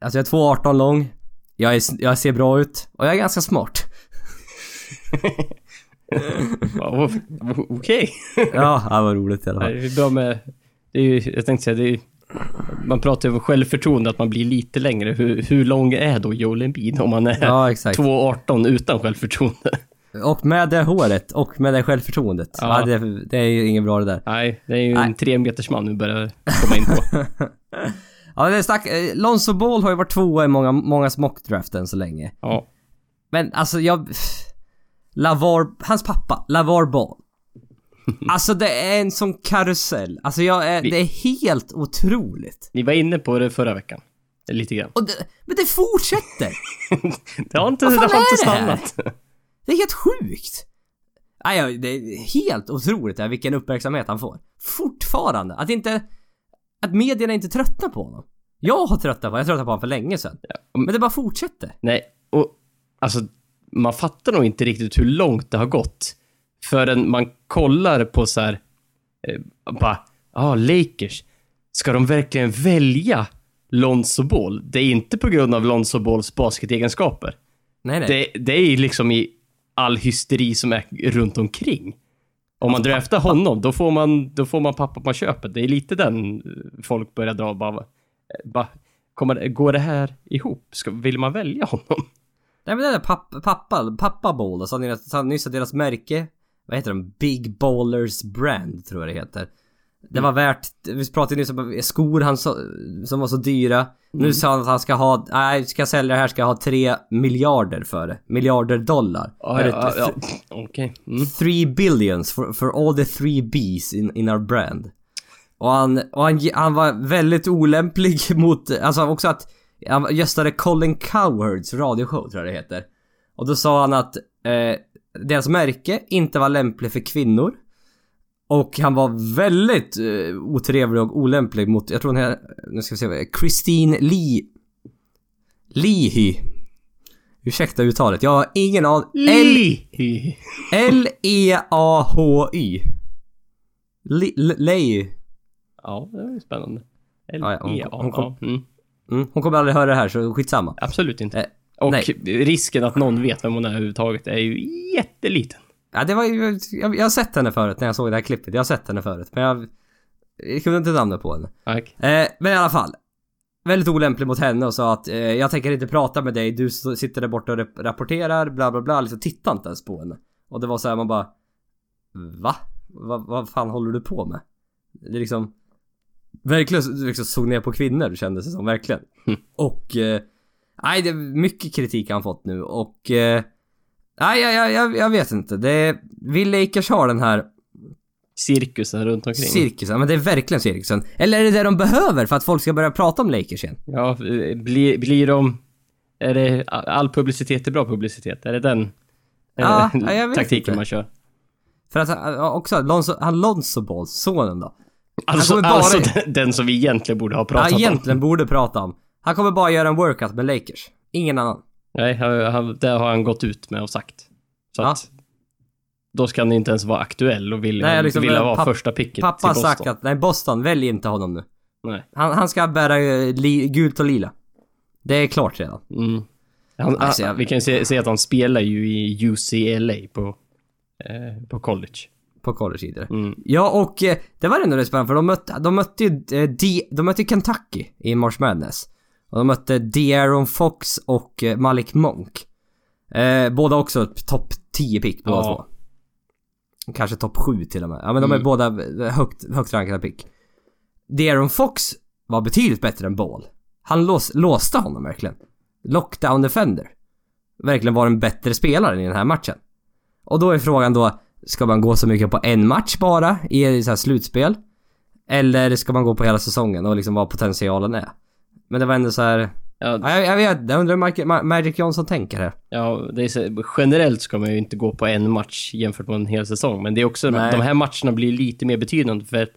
Alltså jag är 2,18 lång. Jag, är, jag ser bra ut och jag är ganska smart. Okej. Ja, det var roligt i alla fall. Det är bra med... Det är ju, jag tänkte säga, det är, man pratar ju om självförtroende, att man blir lite längre. Hur, hur lång är då Joel Embiid om man är Ja, exakt. 2,18 utan självförtroende? Och med det håret och med det självförtroendet. Ja. Ja. det, det är ju inget bra det där. Nej, det är ju Nej. en tre meters man nu börjar komma in på. Ja, stack, eh, Lonzo Ball har ju varit tvåa i många, många mockdraft än så länge. Ja. Men alltså jag... Lavar, hans pappa, Lavar Ball. Alltså det är en sån karusell. Alltså jag är, Vi- det är helt otroligt. Ni var inne på det förra veckan. Lite grann. Och det, men det fortsätter! Det har inte, det har inte är det stannat. Det är helt sjukt! Nej, det är helt otroligt det här, vilken uppmärksamhet han får. Fortfarande! Att inte... Att medierna inte tröttnar på honom. Jag har tröttnat på honom, jag tröttnade på honom för länge sedan. om- Men det bara fortsätter. Nej, och alltså man fattar nog inte riktigt hur långt det har gått förrän man kollar på så här, eh, bara, ja, ah, Lakers, ska de verkligen välja Lonzo Ball? Det är inte på grund av Lonzo Balls basketegenskaper. Nej, nej. Det, det är liksom i all hysteri som är runt omkring. Om man draftar honom, då får man, då får man pappa på köpet. Det är lite den eh, folk börjar dra bara, eh, bara kommer, går det här ihop? Ska, vill man välja honom? Nej men det där pappa, pappa, sa ni sa nyss deras märke, vad heter de? Big Ballers Brand tror jag det heter. Det var värt, vi pratade nyss om skor han så, som var så dyra. Nu sa han att han ska ha, nej ska jag sälja det här ska jag ha 3 miljarder för det. Miljarder dollar. Ja, Eller ja, ja. th- Okej. Mm. 3 billions for, for all the three B's in, in our brand. Och han, och han, han var väldigt olämplig mot, alltså också att han gästade Colin Cowards radioshow tror jag det heter. Och då sa han att eh, deras märke inte var lämplig för kvinnor. Och han var väldigt eh, otrevlig och olämplig mot, jag tror hon är, nu ska vi se, vad det är, Christine Lee... Leahy. Ursäkta uttalet, jag har ingen aning. L-E-A-H-Y. Li- L- Leahy. Ja, det var ju spännande. L Ja, ja, hon- E kom- A. Mm. Mm, hon kommer aldrig höra det här så skitsamma. Absolut inte. Eh, Och risken att någon vet vem hon är överhuvudtaget är ju jätteliten. Ja, det var ju, jag, jag har sett henne förut när jag såg det här klippet. Jag har sett henne förut. Men jag, jag kunde inte namnet på henne. Tack. Eh, men i alla fall. Väldigt olämplig mot henne och sa att eh, jag tänker inte prata med dig. Du sitter där borta och rap- rapporterar, bla bla bla. Liksom titta inte ens på henne. Och det var så här man bara... Va? Va? Vad fan håller du på med? Det är liksom... verkligen liksom såg ner på kvinnor kändes det som, verkligen. Mm. Och... Eh, nej, det är mycket kritik han fått nu och... Eh, nej, jag, jag, jag, vet inte. Det är... Vill Lakers ha den här Cirkusen runt omkring. cirkusen? Men det är verkligen cirkusen. Eller är det det de behöver för att folk ska börja prata om Lakers igen? ja, blir, blir de... Är det all publicitet är bra publicitet? Är det den eh, Ja, ja, jag vet taktiken inte. man kör? För att han- ja, också Lonzo, han Lonzo Ball, sonen då. Alltså, bara- alltså den, den som vi egentligen borde ha pratat Ja, om. egentligen borde prata om. Han kommer bara göra en workout med Lakers. Ingen annan. Nej, han, det har han gått ut med och sagt. Så Ja. att... Då ska han inte ens vara aktuell och vilja, Nej, liksom, vilja vara papp- första picket Pappa till har sagt att, nej Boston, välj inte honom nu. Nej. Han, han ska bära eh, li, gult och lila. Det är klart redan. Mm. Han, Alltså, jag- vi kan ju se, se att han spelar ju i UCLA på, eh, på college. På college vidare. Mm. Ja, och eh, det var ändå rätt spännande för de mötte, de mötte ju, eh, de mötte Kentucky i March Madness. Och de mötte De'Aaron Fox och eh, Malik Monk. Eh, båda också topp 10 pick båda Ja. två. Kanske topp 7 till och med. Ja men de är Mm. båda eh, högt, högt rankade pick. De'Aaron Fox var betydligt bättre än Ball. Han lås, låste honom verkligen. Lockdown defender. Verkligen var en bättre spelare i den här matchen. Och då är frågan då, ska man gå så mycket på en match bara i så här slutspel? Eller ska man gå på hela säsongen och liksom vad potentialen är? Men det var ändå så här. Ja, Ja, jag, jag vet, jag undrar hur Mike- Ma- Magic Johnson tänker här. ja det är så, generellt ska man ju inte gå på en match jämfört med en hel säsong. Men det är också, Nej. de här matcherna blir lite mer betydande för att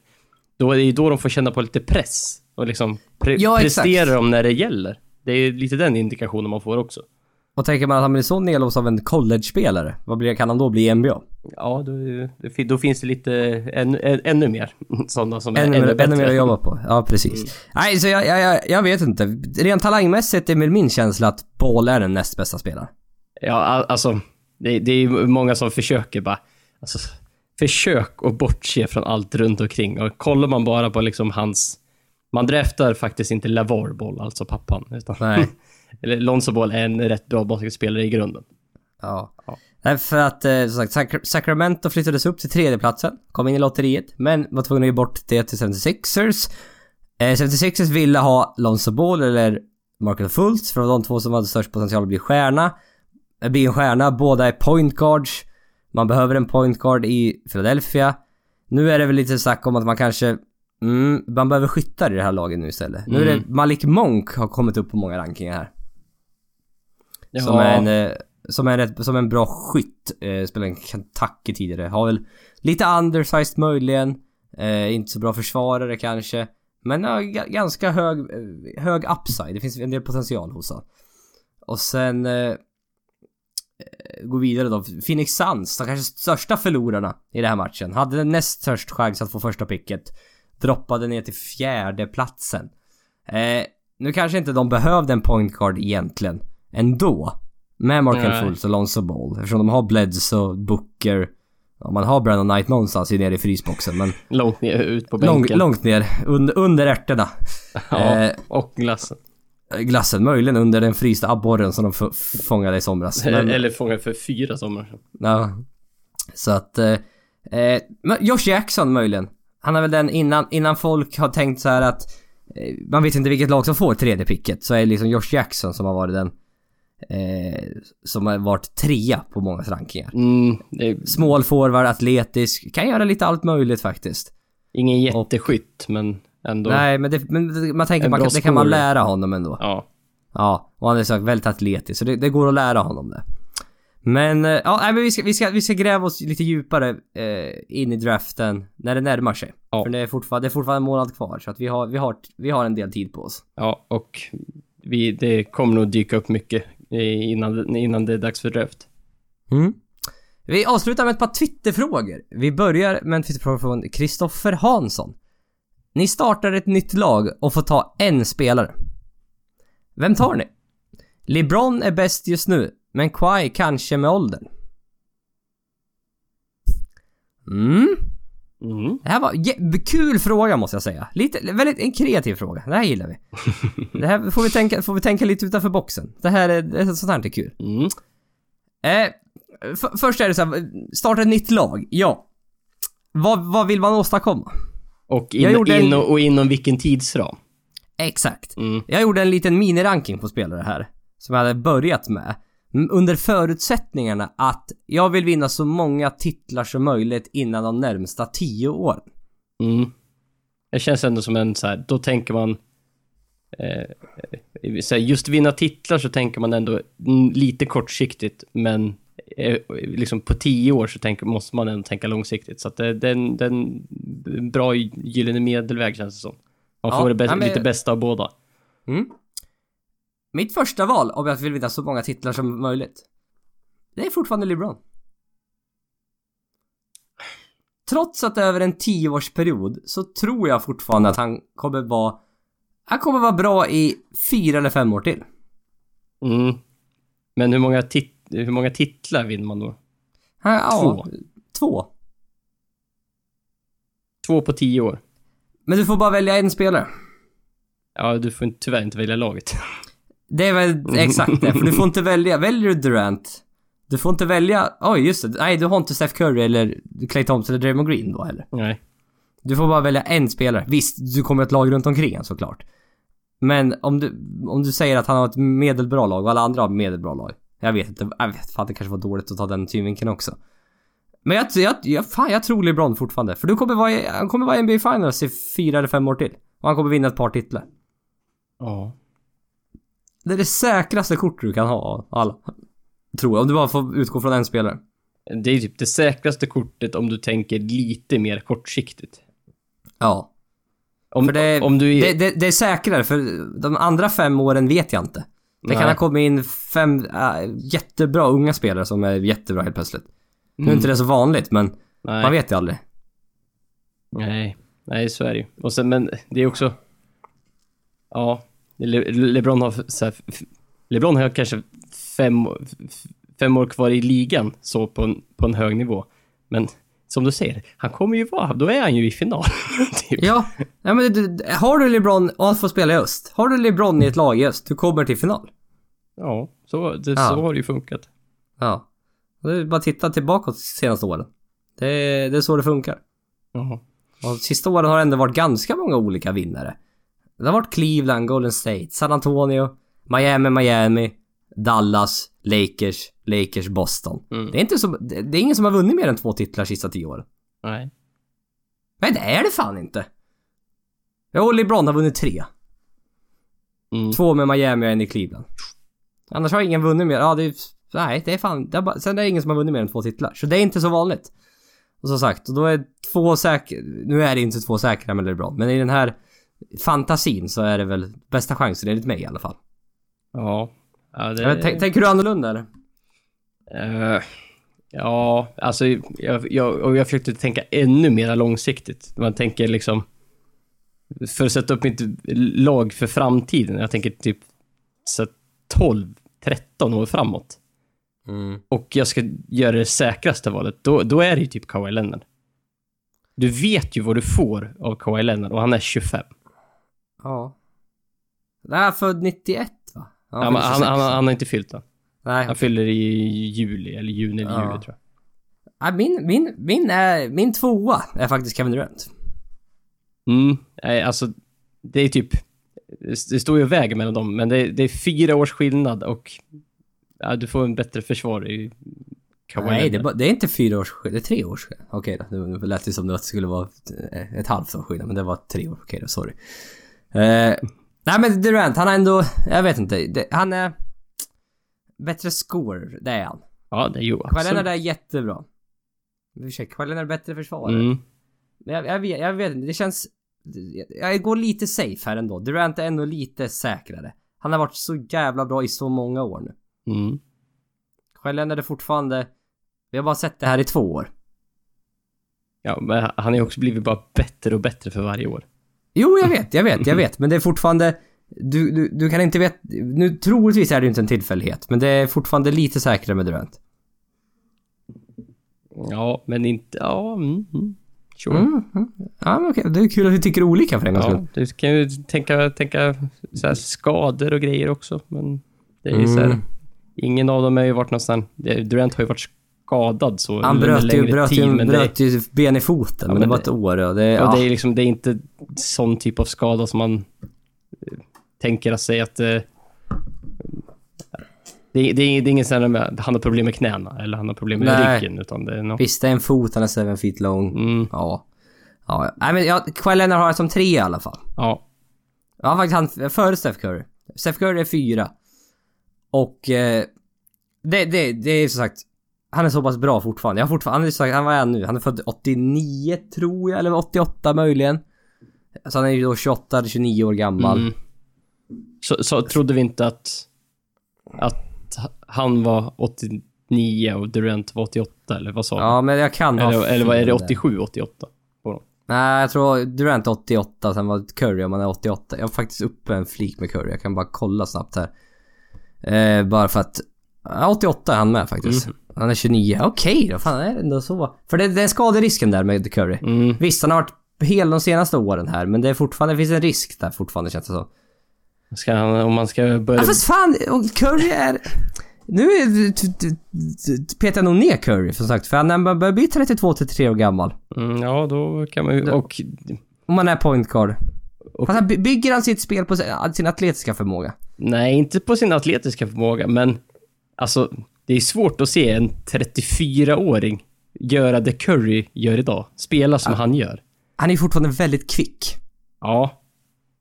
då är det ju då de får känna på lite press. Och liksom pre- Ja, exakt. prestera dem när det gäller. Det är lite den indikationen man får också. Och tänker man att han blir så nedlåst av en college-spelare, vad blir, kan han då bli i NBA? Ja, då, då finns det lite än, än, ännu mer sådana som är Ännu, ännu, mer- bättre. ännu mer att jobba på. Ja, precis. Nej, så jag, jag, jag, vet inte. Rent talangmässigt är väl min känsla att Ball är den näst bästa spelaren. Ja, al- alltså, det, det är många som försöker bara, alltså, försök att bortse från allt runt omkring. Och kollar man bara på liksom hans, man draftar faktiskt inte Lavar Ball, alltså pappan, utan, Nej. eller Lonzo Ball är en rätt bra basketspelare i grunden. Ja. Ja. Nej, för att eh, som sagt, Sac- Sacramento flyttades upp till tredjeplatsen. Kom in i lotteriet, men var tvungna att ge bort det till 76ers. Eh, 76ers ville ha Lonzo Ball eller Markel Fultz, för det var de två som hade störst potential att bli stjärna. Eh, Bli en stjärna, båda är point guards. Man behöver en point guard i Philadelphia. Nu är det väl lite snack om att man kanske... Mm, man behöver skyttar i det här laget nu istället. Nu är det Malik Monk har kommit upp på många rankingar här. Ja, Som är en, eh, som är en, som en bra skytt. Eh, spelade i Kentucky tidigare. Har väl lite undersized möjligen. Eh, inte så bra försvarare kanske. Men ja, ga- ganska hög, eh, hög upside. Det finns en del potential hos honom. Och sen... Eh, eh, gå vidare då. Phoenix Suns, de kanske största förlorarna i den här matchen. Hade näst störst chans att få första picket. Droppade ner till fjärde platsen. Eh, nu kanske inte de behövde en point guard egentligen. Ändå. Med Markel Nej. Fultz och Lonzo Ball. Eftersom de har Bledsoe, Booker. Ja, man har Brandon Knight någonstans i nere i frysboxen men långt ner, ut på lång, bänken. långt ner. Under, under ärtorna. ja, eh, och glassen. Glassen, möjligen under den frysta abborren som de fångade i somras. Men- Eller fångad för fyra somrar sedan. Ja. Så att... Eh, eh, Josh Jackson möjligen. Han är väl den innan, innan folk har tänkt så här att... Eh, man vet inte vilket lag som får tredje picket. Så är det liksom Josh Jackson som har varit den... Eh, som har varit trea på många rankingar. Mm, är Small forward, atletisk. Kan göra lite allt möjligt faktiskt. ingen jätteskytt, men ändå. Nej, men, det, men man tänker man, kan- det kan man lära honom ändå. Ja. Ja, och han är så väldigt atletisk, så det, det går att lära honom det. Men, eh, ja, nej, men vi ska, vi ska, vi ska gräva oss lite djupare eh, in i draften när det närmar sig. Ja. För det är, fortfarande, det är fortfarande en månad kvar, så att vi har, vi har, vi har en del tid på oss. Ja, och vi, det kommer nog dyka upp mycket innan, innan det är dags för draft. Mm. Vi avslutar med ett par Twitterfrågor. Vi börjar med en Twitterfråga från Kristoffer Hansson. Ni startar ett nytt lag och får ta en spelare. Vem tar ni? LeBron är bäst just nu, men Kawhi kanske med åldern. Mm. Mm. Det här var kul fråga måste jag säga. Lite, väldigt, en kreativ fråga. Det här gillar vi. Det här får vi tänka, får vi tänka lite utanför boxen. Det här är, det, sånt här är kul. Mm. Eh, f- först är det så här, starta ett nytt lag. Ja. Vad, vad vill man åstadkomma? Och, in, Jag gjorde en- in, och, och inom vilken tidsram? Exakt. Mm. Jag gjorde en liten miniranking på spelare här. Som jag hade börjat med. Under förutsättningarna att jag vill vinna så många titlar som möjligt innan de närmsta 10 åren. Mm. Det känns ändå som en så här, då tänker man... Eh, så här, just vinna titlar så tänker man ändå lite kortsiktigt, men eh, liksom på tio år så tänker, måste man ändå tänka långsiktigt. Så att det, det, är en- det är en bra gyllene medelväg känns det som. Man Ja, får det bäst, ja, men- lite bästa av båda. Mm. Mitt första val om jag vill vinna så många titlar som möjligt. Det är fortfarande LeBron. Trots att över en 10-årsperiod så tror jag fortfarande att han kommer vara... Han kommer vara bra i fyra eller fem år till. Mm. Men hur många, tit hur många titlar vinner man då? Han, ja, Två. Två. Två på tio år. Men du får bara välja en spelare. Ja, du får tyvärr inte välja laget. Det är väl exakt det, för du får inte välja. Väljer du Durant, du får inte välja... Oj, just det. Nej, du har inte Steph Curry eller Clay Thompson eller Draymond Green då heller. Nej. Du får bara välja en spelare. Visst, du kommer ett lag runt omkring han såklart. Men om du, om du säger att han har ett medelbra lag och alla andra har medelbra lag. Jag vet inte, jag vet fan det kanske var dåligt att ta den synvinkeln också. Men jag, jag, jag, fan, jag tror LeBron fortfarande. För du kommer vara, han kommer vara i NBA Finals i fyra eller fem år till. Och han kommer vinna ett par titlar. Ja. Det är det säkraste kortet du kan ha alla. Tror jag. Om du bara får utgå från en spelare. Det är typ det säkraste kortet om du tänker lite mer kortsiktigt. Ja. Om, För det, om du är... det, det, det är säkrare, för de andra fem åren vet jag inte. Det kan Nej. ha kommit in fem äh, jättebra unga spelare som är jättebra helt plötsligt. Nu är inte det så vanligt, men Nej. man vet ju aldrig. Nej, nej så är det ju. Och sen, men det är också... Ja, Le LeBron har så här, LeBron har kanske fem, fem år kvar i ligan så på en, på en hög nivå. Men som du säger, han kommer ju vara, då är han ju i final. typ. Ja, ja men du, har du LeBron och han får spela i öst. Har du LeBron i ett lag i öst, du kommer till final. Ja, så, det, Ja. så har det ju funkat. Ja. Det är bara att titta tillbaka de senaste åren. Det det är så det funkar. Jaha. Och sista åren har det ändå varit ganska många olika vinnare. Det har varit Cleveland, Golden State, San Antonio, Miami, Miami, Dallas, Lakers, Lakers, Boston. Mm. Det är inte så, det är ingen som har vunnit mer än två titlar sista tio åren. Nej. Nej, det är det fan inte. Jo, LeBron har vunnit tre. Mm. Två med Miami och en i Cleveland. Annars har ingen vunnit mer. Ja, det är, nej, det är fan, det är bara, sen är det ingen som har vunnit mer än två titlar. Så det är inte så vanligt. Och som sagt, och då är två säkra, nu är det inte två säkra med LeBron, men i den här fantasin så är det väl bästa chansen enligt mig i alla fall. Ja. ja det, tänk- Tänker du annorlunda eller? Eh, ja, alltså jag, jag, och jag försökte tänka ännu mer långsiktigt. Man tänker liksom... För att sätta upp mitt lag för framtiden. Jag tänker typ så 12, 13 år framåt. Mm. Och jag ska göra det säkraste valet. Då, då är det ju typ Kawhi Leonard. Du vet ju vad du får av Kawhi Leonard och han är 25. Ja. Det är född 91 va? Ja, Ja, men han, 26. han, han har inte fyllt den. Nej, Han fyller i juli, eller juni eller Ja. juli tror jag. Ja, min, min, min är, min tvåa är faktiskt Kevin Durant. Mm, nej, alltså det är typ... Det står ju väger mellan dem, men det är, det är fyra års skillnad och ja, du får en bättre försvar i Kawhi Nej, det är, det är inte fyra års skillnad, det är tre års skillnad. Okej då, nu nu lät det som att det skulle vara ett, ett halvt års skillnad, men det var tre år. Okej då, sorry. Eh, nej men Durant, han har ändå, jag vet inte, det, han är... Bättre score, det är han. Ja, det är ju absolut. är jättebra. Ursäkta, Leonard är bättre försvarare. Mm, Men jag, jag, vet, jag vet inte, det känns... Jag, går lite safe här ändå. Durant är ändå lite säkrare. Han har varit så jävla bra i så många år nu. mm. Leonard är fortfarande... Vi har bara sett det här i två år. Ja, men han har ju också blivit bara bättre och bättre för varje år. Jo, jag vet, jag vet, jag vet. Men det är fortfarande... Du, du, du kan inte veta... Nu troligtvis är det ju inte en tillfällighet, men det är fortfarande lite säkrare med Durant. Ja, men inte... Ja, mm, mm. Sure. Mm, mm. Ja, okej. Det är kul att vi tycker olika för en gångs skull. Ja, du kan ju tänka, tänka så skador och grejer också, men det är ju så här, Mm. Ingen av dem har ju varit någonstans... Durant har ju varit skadad så Han bröt ju, bröt tid, ju, men det- bröt ju ben i foten, men, men det var ett år och det... Och Ja, det är liksom, det är inte sån typ av skada som man eh, tänker att säga att... eh, Det, är- det, är, det är ingen sån här han har problem med knäna eller han har problem med Nej. ryggen utan det är nog... Visst, det är en fot, han är 7 feet long. Mm, Ja. Ja, ja. Nej men jag, Kawhi Leonard har jag som tre i alla fall. ja. Jag har faktiskt han före Steph Curry. Steph Curry är fyra. Och eh, det, det, det är som sagt, han är så pass bra fortfarande. Jag har fortfarande, han är, han var han nu? Han är född 89 tror jag, eller 88 möjligen. Så han är ju då 28 eller 29 år gammal. Mm. Så, så trodde vi inte att, att han var 89 och Durant var 88 eller vad sa du? Ja men jag kan ha Eller, eller vad är det fel där. 87, 88? på dem? Nej jag tror Durant 88, sen var Curry om han är 88. Jag har faktiskt uppe en flik med Curry, jag kan bara kolla snabbt här. Eh, bara för att... Ja, 88 är han med faktiskt. Mhm. Han är 29. Okej då, fan är det ändå så? För det, det är skaderisken där med Curry. Mm. Visst, han har varit hel de senaste åren här, men det är fortfarande, det finns en risk där fortfarande känns det som. Ska han, om man ska börja... Ja fast fan, Curry är... Nu petar jag nog ner Curry som sagt, för han börjar bli 32-33 år gammal. Mm, ja, då kan man ju... Och... Om man är point guard. Och- Fast han by- bygger han sitt spel på sin atletiska förmåga? Nej, inte på sin atletiska förmåga, men... Alltså, det är svårt att se en 34-åring göra det Curry gör idag. Spela som han gör. Han är fortfarande väldigt kvick. Ja.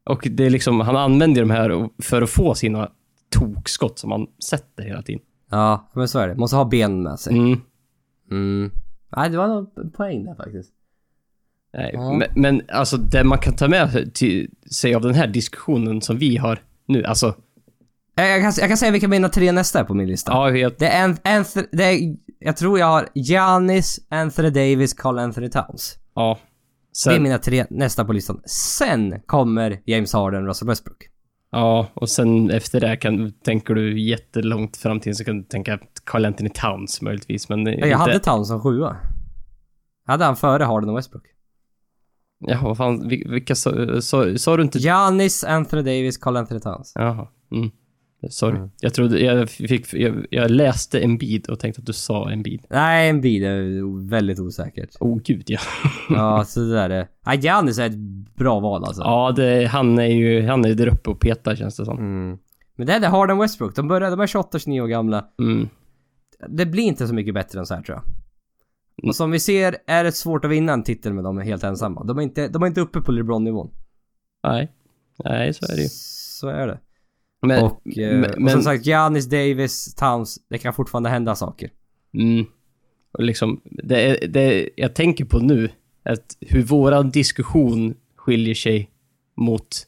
Och det är liksom, han använder de här för att få sina tokskott som han sätter hela tiden. Ja, men så är det. Måste ha ben med sig. Mm. Mm. Nej, det var nog poäng där faktiskt. Nej, Ja. men, men alltså det man kan ta med till, sig av den här diskussionen som vi har nu, alltså... Jag, jag, kan, jag kan säga vilka mina tre nästa är på min lista. Ja, jag, Det är, en, Anth- det är, jag tror jag har Giannis, Anthony Davis, Carl Anthony Towns. ja. det är Sen, mina tre nästa på listan. Sen kommer James Harden, Russell Westbrook. ja, och sen efter det kan, tänker du jättelångt fram till så kan du tänka Carl Anthony Towns möjligtvis, men... Ja, jag hade Towns som sjua. Jag hade han före Harden och Westbrook. Ja, vad fan, vil- vilka sa du inte... Giannis, Anthony Davis, Carl Anthony Towns. Jaha. Mm. Sorry. Mm. Jag trodde, jag fick, jag, jag läste en bid och tänkte att du sa en bid. Nej, en bil är väldigt osäkert. Oh gud ja. Ja, så det där är... Ja, Giannis är ett bra val alltså. ja, det, han är ju, han är ju där uppe och petar känns det som. Mm. Men det är det Harden Westbrook. De börjar, de är 28-29 år gamla. Mm. Det blir inte så mycket bättre än så här tror jag. Mm. Och som vi ser är det svårt att vinna en titel med dem helt ensamma. De är inte, de är inte uppe på LeBron-nivån. Nej. Nej, så är det ju. Så är det. Men, och, eh, men, och som sagt, Giannis, Davis, Towns. Det kan fortfarande hända saker. Mm. Och liksom, det, det jag tänker på nu, att hur våran diskussion skiljer sig mot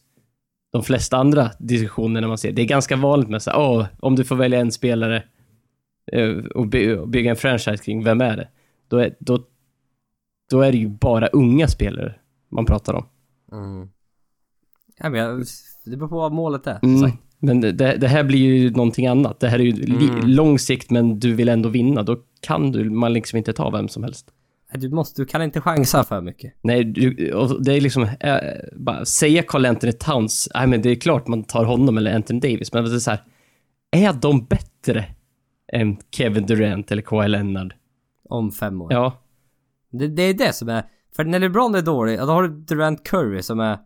de flesta andra diskussioner när man ser. Det är ganska vanligt med så här, åh, om du får välja en spelare eh, och, by, och bygga en franchise kring, vem är det? Då är, då, då är det ju bara unga spelare man pratar om. Ja, men det beror på vad målet är. som Mm. Men det, det här blir ju någonting annat. Det här är ju Mm. lång sikt, men du vill ändå vinna. Då kan du, man liksom inte ta vem som helst. Du måste, du kan inte chansa för mycket. Nej, du, och det är liksom, äh, bara säga Carl Anthony Towns, nej men det är klart man tar honom eller Anthony Davis, men det är så här, är de bättre än Kevin Durant eller Kawhi Leonard? Om fem år. Ja, Det, det är det som är... För när LeBron är dålig, då har du Durant Curry som är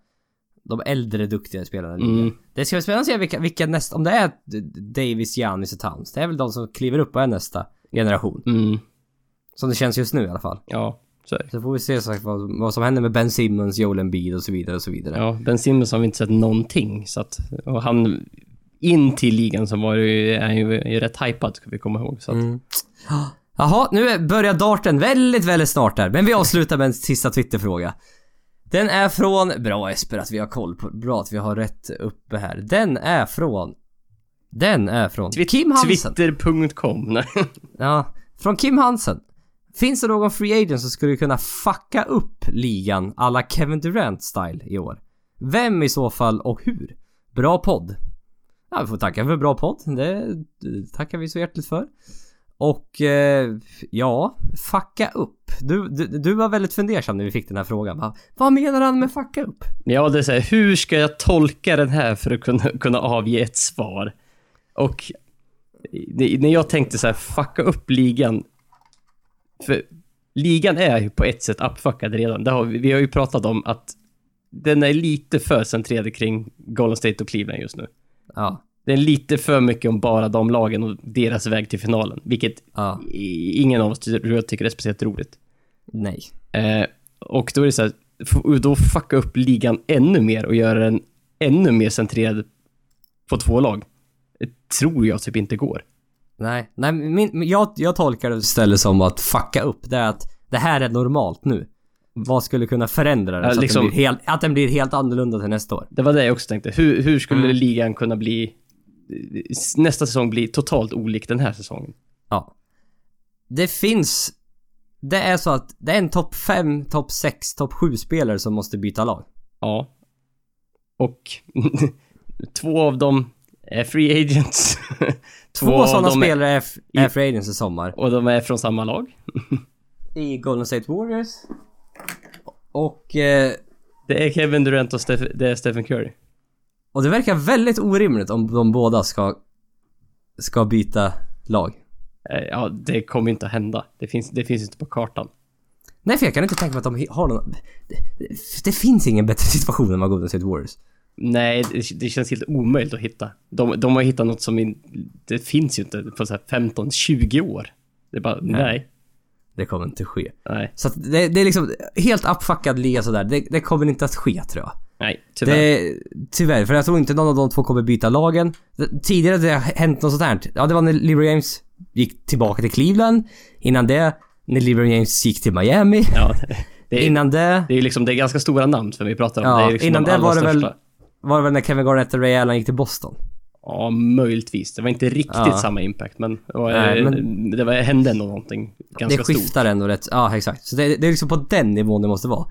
de äldre duktiga spelarna ligan. mm, Det ska bli spännande att se vilka, vilka nästa... Om det är Davis, Giannis och Towns. Det är väl de som kliver upp och är nästa generation. mm, Som det känns just nu i alla fall. ja, så är det. Så får vi se sagt vad, vad som händer med Ben Simmons, Joel Embiid och så vidare och så vidare. Ja, Ben Simmons har vi inte sett någonting, så att, och han, in till ligan så var ju, är han ju är rätt hypad, ska vi komma ihåg. Så att, Mm. Jaha, nu börjar darten väldigt, väldigt snart där. Men vi avslutar med en sista Twitterfråga. Den är från... Bra Esper att vi har koll på... Bra att vi har rätt uppe här. Den är från... Den är från Kim Hansen. Twitter.com. Ja, från Kim Hansen. Finns det någon free agent som skulle kunna fucka upp ligan alla Kevin Durant-style i år? Vem i så fall och hur? Bra podd. Ja, vi får tacka för bra podd. Det tackar vi så hjärtligt för. Och eh, ja, fucka upp. Du, du, du var väldigt fundersam när vi fick den här frågan. Va? Vad menar han med fucka upp? Ja, det är så här, hur ska jag tolka den här för att kunna, kunna avge ett svar? Och n- när jag tänkte så här, fucka upp ligan, För ligan är ju på ett sätt uppfuckad redan. Det har vi, vi har ju pratat om att den är lite för centrerad kring Golden State och Cleveland just nu. Ja. Det är lite för mycket om bara de lagen och deras väg till finalen, vilket Ja. ingen av oss tycker är speciellt roligt. Nej. Eh, och då är det så här, då fucka upp ligan ännu mer och göra den ännu mer centrerad på två lag. Det tror jag typ inte går. Nej. Nej, min, min- jag, jag tolkar det istället som att fucka upp. Det är att det här är normalt nu. Vad skulle kunna förändra det Ja, så liksom- att, den blir helt, att den blir helt annorlunda till nästa år? Det var det jag också tänkte. Hur, hur skulle Mm. ligan kunna bli... Nästa säsong bli totalt olik den här säsongen? Ja. Det finns... Det är så att det är en topp 5, topp 6, topp 7 spelare som måste byta lag. Ja. Och två av dem är free agents. Två, av sådana spelare är, är free agents i sommar. Och de är från samma lag. I Golden State Warriors. Och... Eh, Det är Kevin Durant och Steph, det är Stephen Curry. Och det verkar väldigt orimligt om de båda ska... Ska byta lag. Eh, Ja, det kommer inte att hända. Det finns, det finns inte på kartan. Nej för jag kan inte tänka mig att de har någon... Det, det, finns ingen bättre situation än vad Golden State Warriors. Nej, det, det känns helt omöjligt att hitta. De, de har hittat något som in, det finns ju inte på så här 15-20 år. Det är bara, nej. Det kommer inte ske. Nej, Så att det, det är liksom helt uppfuckad liga sådär. Det, det kommer inte att ske tror jag. Nej, tyvärr. Det, tyvärr, för jag tror inte någon av de två kommer byta lagen. Det, tidigare det har hänt något sånt här. Ja, det var när LeBron James gick tillbaka till Cleveland. Innan det, när LeBron James gick till Miami. Ja, det, det, är, Innan det, det är liksom, det är ganska stora namn som vi pratar om. Ja, det liksom innan de det var det väl- var det väl när Kevin Garnett och Ray Allen gick till Boston. Ja, möjligtvis. Det var inte riktigt Ja. samma impact, men, och, Nej, eh, men- det var, hände ändå någonting ganska det stort. skiftar ändå rätt, ja exakt. Så det, det är liksom på den nivån det måste vara.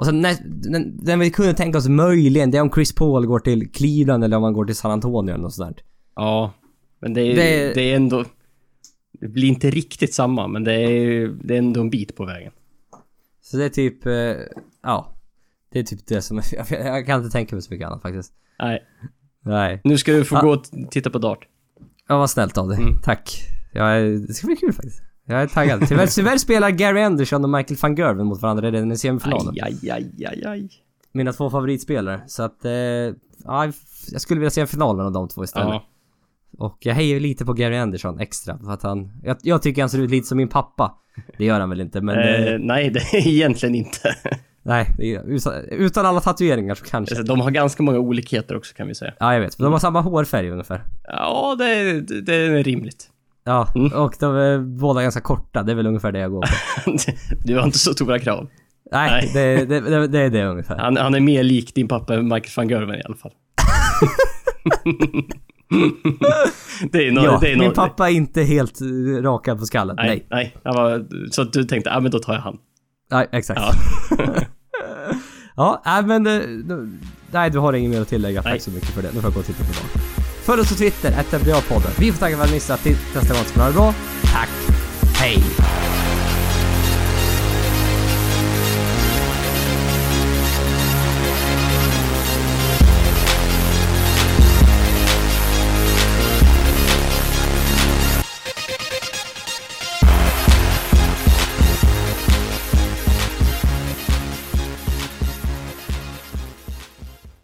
Och sen när, den, den vi kunde tänka oss möjligen, det är om Chris Paul går till Cleveland eller om han går till San Antonio eller något sånt. Ja, men det är, Det- det... är ändå... Det blir inte riktigt samma, men det är, det är ändå en bit på vägen. Så det är typ, eh, ja. Det är typ det som är, jag, kan inte tänka mig så mycket annat faktiskt. Nej. Nej. Nu ska du få Ja. gå och titta på Dart. Ja, vad snällt av dig. Mm. Tack. Är, det ska bli kul faktiskt. Jag är taggad. Tyvärr, tyvärr spelar Gary Anderson och Michael van Gerwen mot varandra redan i semifinalen. Aj, aj, aj, aj, aj. Mina två favoritspelare. Så att, eh, ja, jag skulle vilja se en final mellan de två istället. Ja. Och jag hejar lite på Gary Anderson extra för att han... Jag, jag tycker han ser ut lite som min pappa. Det gör han väl inte men... Eh, Eh, nej, det är egentligen inte. nej, utan, utan alla tatueringar så kanske. Alltså, De har ganska många olikheter också kan vi säga. Ja, jag vet. De har samma hårfärg ungefär. Ja, det det är rimligt. Ja, Mm. och de är båda ganska korta. Det är väl ungefär det jag går på. Du har inte så stora krav. Nej, Nej. Det, det, det, det är det ungefär. Han, han är mer lik din pappa än Michael van Gerwen i alla fall. det är nog... ja, det är min nog, pappa är inte helt rakad på skallen. Nej. Nej, nej. Jag var, så du tänkte, ja men då tar jag han. Nej, exakt. Ja. Ja, nej men... eh, Nej, du har inget mer att tillägga. Tack Nej. så mycket för det. Nu får jag gå och titta på dagen. Följ oss på Twitter, att podden Vi får tacka för att ni lyssnat. Tills nästa gång ska ni ha det bra. Tack. Hej.